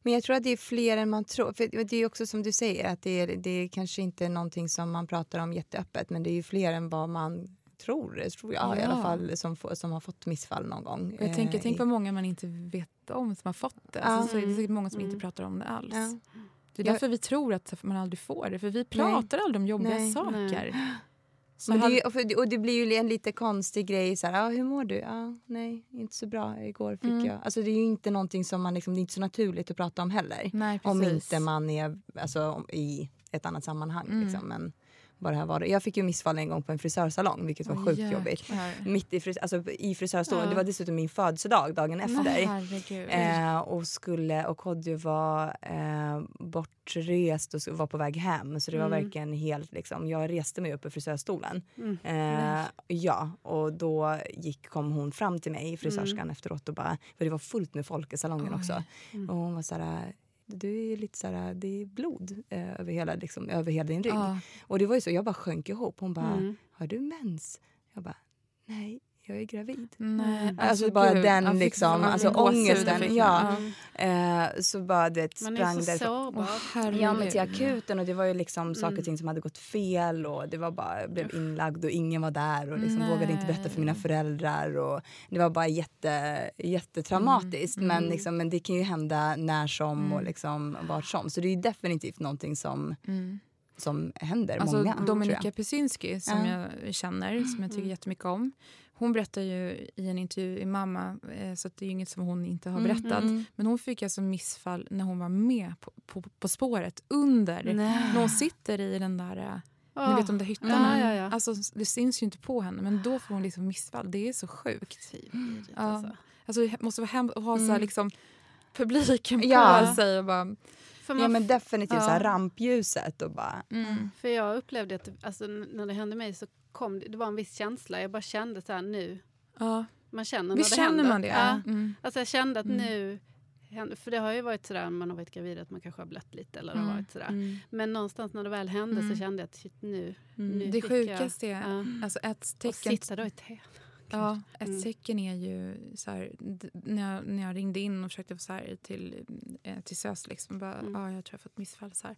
Men jag tror att det är fler än man tror. För det är också som du säger, att det är, det är kanske inte någonting som man pratar om jätteöppet, men det är ju fler än vad man tror, det tror jag i Ja. alla fall, som, som har fått missfall någon gång. Och jag tänker, Eh, tänk i- vad många man inte vet om som har fått det. Alltså, så är det säkert många som Mm. inte pratar om det alls. Ja. Det är Jag- därför vi tror att man aldrig får det. För vi pratar aldrig om jobbiga Nej. saker. (gasps) Så Men det, och, för, och det blir ju en lite konstig grej. Så här, ah, hur mår du? Ah, nej, inte så bra. Igår fick Mm. jag... Alltså, det är ju inte någonting som man, liksom, det är inte så naturligt att prata om heller. Nej, Om inte man är alltså, om- i ett annat sammanhang. Mm. Liksom. Men vad det här var. Jag fick ju missfall en gång på en frisörsalong vilket var Åh, sjukt jäklar. jobbigt. Mitt i, fris- alltså, i frisörstolen. Ja. Det var dessutom min födelsedag dagen efter. Eh, och skulle och Kodjo var eh, bortrest och var på väg hem så det var Mm. verkligen helt liksom, jag reste mig upp ur frisörstolen. Mm. Eh, ja och då gick, kom hon fram till mig, frisörskan Mm. efteråt och bara, för det var fullt med folk i salongen Oj. också. Mm. Och hon var så här, du är lite så här, det är blod eh, över, hela, liksom, över hela din rygg. Ja. Och det var ju så, jag bara sjönk ihop. Hon bara, Mm. har du mens? Jag bara, nej jag är gravid. Nej, Alltså, bara den jag fick- liksom, alltså ångesten, ja. Mm. Eh, så bara det Man sprang är så sårbar. Ja men till akuten och det var ju liksom saker Mm. och ting som hade gått fel och det var bara, jag blev inlagd och ingen var där och liksom Nej. vågade inte berätta för mina föräldrar och det var bara jätte, jättetraumatiskt Mm, men, mm. liksom, men det kan ju hända när som och Mm. liksom vart som så det är ju definitivt någonting som, Mm. som händer Alltså många. Dominika jag. Pisinski som Ja. jag känner, som jag tycker Mm. jättemycket om. Hon berättar ju i en intervju i Mamma, eh, så att det är ju inget som hon inte har Mm, berättat. mm. Men hon fick alltså missfall när hon var med på, på, på spåret under. När hon sitter i den där, eh, ni vet de där hyttarna. Ja, ja, ja. Alltså, det syns ju inte på henne men då får hon liksom missfall. Det är så sjukt. Ja. Alltså. Alltså, det måste vara hemskt att ha så här, Mm. liksom, publiken på Ja. sig och bara... För, Ja man, men definitivt Ja. så här rampljuset och bara Mm. för jag upplevde att alltså, när det hände mig så kom det, det var en viss känsla. Jag bara kände så här nu. Ja. Man känner Visst när det känner händer. man det? Ja. Mm. Alltså jag kände att Mm. nu för det har ju varit sådär när man har varit gravid att man kanske har blött lite eller det har Mm. varit sådär. mm. Men någonstans när det väl hände Mm. så kände jag att shit nu, Mm. nu Det sjukaste jag, är ja. alltså ett Och tecken sitta då i tv. (laughs) Ja, ett Mm. tecken är ju så här, när, jag, när jag ringde in och försökte få så här till, eh, till SÖS, liksom, bara, Mm. ah, jag tror jag har fått missfall. Så här.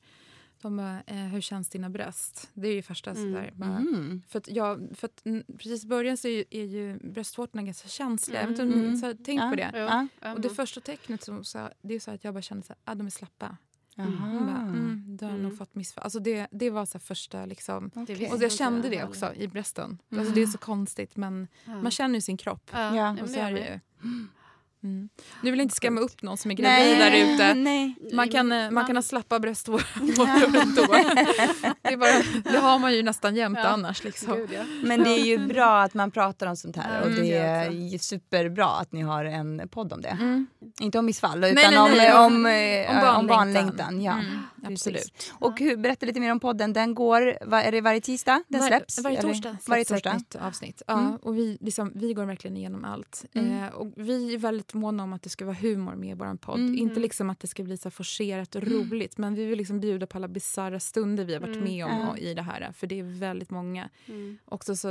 De bara, eh, hur känns dina bröst? Det är ju första. Mm. Så där, bara, Mm. För att jag, för att, mm, precis i början så är ju, är ju bröstvårtorna ganska känsliga. Jag vet inte om Mm. så här, tänkt Ja. på det. Ja. Och det första tecknet som, så, det är så att jag bara kände att ah, de är slappa. Hon bara, mm, du har Mm. nog fått missfall. Alltså det, det var så här första liksom. Visste Och jag kände det också i brösten. Mm. Alltså det är så konstigt men Ja. man känner ju sin kropp. Ja, Ja. Och så är det ju. (gasps) Mm. Nu vill jag inte skrämma upp någon som är gravid där ute. Nej. Man kan, eh, man kan ha slappa bröstvårtor. (laughs) Det, bara, det har man ju nästan jämt Ja. annars. Liksom. Gud, ja. Men det är ju bra att man pratar om sånt här och Mm, det jag är superbra att ni har en podd om det. Mm. Inte om missfall utan nej, nej. om, om, eh, Om om barnlängtan. Ja. Mm, absolut. Och hur, berätta lite mer om podden. Den går, va, är det varje tisdag den Var- släpps? Varje Eller? torsdag släpps Varje ett torsdag. nytt avsnitt. Ja, Mm. och vi, liksom, vi går verkligen igenom allt. Mm. Eh, och vi är väldigt måna om att det ska vara humor med i vår podd. Mm. Inte liksom att det ska bli så forcerat och roligt men vi vill liksom bjuda på alla bisarra stunder vi har varit Mm. med om och i det här. För det är väldigt många. Mm. Också så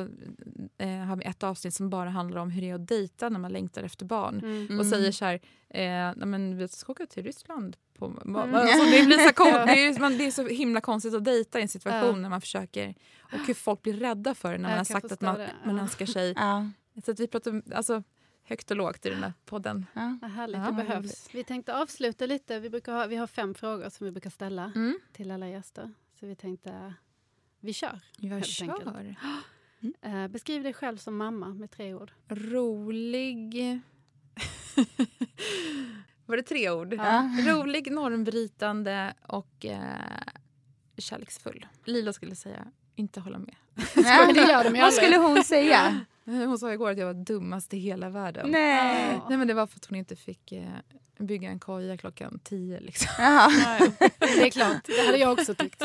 eh, har vi ett avsnitt som bara handlar om hur det är att dejta när man längtar efter barn. Mm. Och Mm. säger så här, eh, men vi ska åka till Ryssland. Mm. alltså, det, blir så (laughs) kon- det, är, man, det är så himla konstigt att dejta i en situation Ja. när man försöker och hur folk blir rädda för det när man har sagt att man, man önskar sig. Ja. Så att vi pratar alltså, högt och lågt i den här podden. Ja. Vad härligt, Ja, det behövs. Vi tänkte avsluta lite. Vi, brukar ha, vi har fem frågor som vi brukar ställa Mm. till alla gäster. Så vi tänkte, vi kör. Jag Helt enkelt. kör. (gasps) Eh, beskriv dig själv som mamma med tre ord. Rolig... (laughs) Var det tre ord? Ja. Rolig, normbrytande och eh, kärleksfull. Lila skulle säga inte hålla med. (laughs) Ja. det gör de Vad skulle hon säga? (laughs) (laughs) Hon sa igår att jag var dummast i hela världen. Nej. Nej men det var för att hon inte fick eh, bygga en koja klockan tio. Liksom. (laughs) Det är klart, det hade jag också tyckt.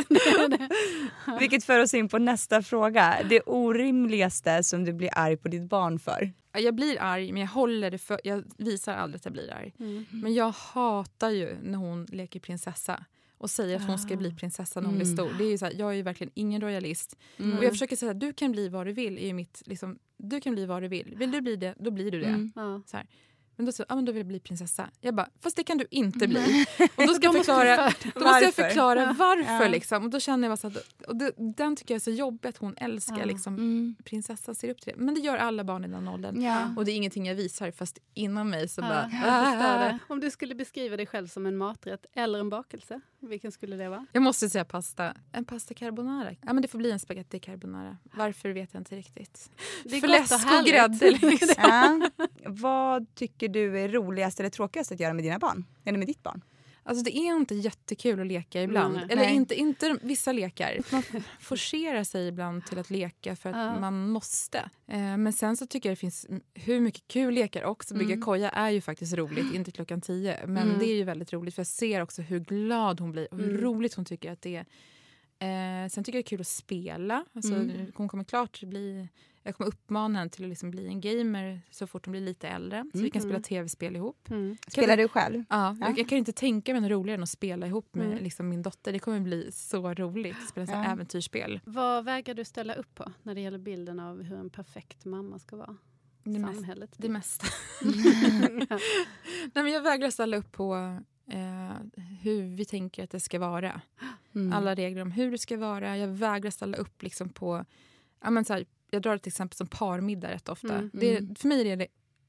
(laughs) Vilket för oss in på nästa fråga. Det orimligaste som du blir arg på ditt barn för? Jag blir arg men jag håller det för, jag visar aldrig att jag blir arg. Mm. Men jag hatar ju när hon leker prinsessa och säger att hon ska bli prinsessa när hon blir Mm. stor. Det är ju så här, jag är ju verkligen ingen royalist. Och jag försöker säga att du kan bli vad du vill. Är ju mitt, liksom, du kan bli vad du vill. Vill du bli det, då blir du det. Mm. Så här. Men då, så, ah, men då vill jag bli prinsessa. Jag bara, fast det kan du inte bli. Och då ska jag (laughs) förklara, för- då måste jag förklara varför. Ja. Liksom. Och då känner jag bara så att, och det, den tycker jag är så jobbig att hon älskar. Ja. Liksom, Mm. prinsessan ser upp till det. Men det gör alla barn i den åldern. Ja. Och det är ingenting jag visar fast inom mig så Ja, bara... "Ah." det. Om du skulle beskriva dig själv som en maträtt eller en bakelse, vilken skulle det vara? Jag måste säga pasta. En pasta carbonara. Ja, men det får bli en spaghetti carbonara. Varför vet jag inte riktigt. Det är Fläsk gott och och härligt. grädde (laughs) liksom. Ja. Vad tycker du är roligast eller tråkigast att göra med dina barn? Eller med ditt barn? Alltså det är inte jättekul att leka ibland. Nej. Eller Nej. inte, inte vissa lekar. Man forcerar sig ibland till att leka för att Ja. man måste. Eh, men sen så tycker jag det finns hur mycket kul lekar också. Bygga Mm. koja är ju faktiskt roligt, inte klockan tio. Men Mm. det är ju väldigt roligt för jag ser också hur glad hon blir och hur Mm. roligt hon tycker att det är. Eh, sen tycker jag det är kul att spela. Alltså, Mm. Hon kommer klart bli... Jag kommer uppmana henne till att liksom bli en gamer så fort hon blir lite äldre. Så vi kan Mm. spela tv-spel ihop. Mm. Spelar du själv? Ja, Ja. Jag, jag kan inte tänka mig något roligare än att spela ihop med Mm. liksom, min dotter. Det kommer bli så roligt. Spela Ja. äventyrsspel. Vad vägrar du ställa upp på när det gäller bilden av hur en perfekt mamma ska vara? Det, mest, Samhället. det mesta. (laughs) (laughs) Nej, men jag vägrar ställa upp på eh, hur vi tänker att det ska vara. Mm. Alla regler om hur det ska vara. Jag vägrar ställa upp liksom på... Ja, men så här, jag drar ett exempel som parmiddag rätt ofta. Mm. Det är, Mm. för mig är det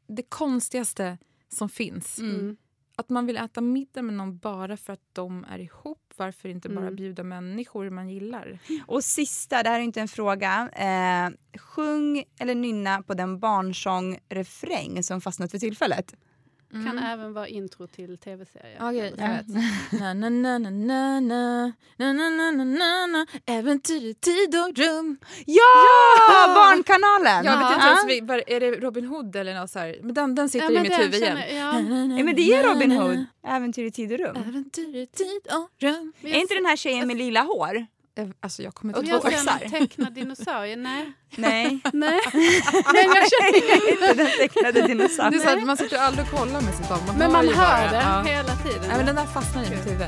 det konstigaste som finns. Mm. Att man vill äta middag med någon bara för att de är ihop. Varför inte bara Mm. bjuda människor man gillar? Och sista, det här är inte en fråga. Eh, sjung eller nynna på den barnsång-refräng som fastnat för tillfället. Kan även vara intro till tv-serier. Mm. Okej, Eller jag så. vet. Na, na, na, na, na, na, na, na, na, na, na, na. Äventyr i tid och rum. Ja! Barnkanalen! Jag vet inte Ja. ens, vi- är det Robin Hood eller något så här? Men den, den sitter Ja, i mitt huvud igen. ja. Ja, men det är Robin Hood. Äventyr i tid och rum. Äventyr i tid och rum. Är inte den här tjejen med lila hår? Eh, Alltså jag kommer Och inte ihåg. en tecknad (laughs) dinosaurie. Nej. Nej. (laughs) Nej. (laughs) Men jag känner inte den tecknade Det är dinosaurien. så här, man sitter aldrig och kollar med sitt barn. Man Men hör man hör bara. det Ja. hela tiden. Nej, men den där fastnar i mitt huvud.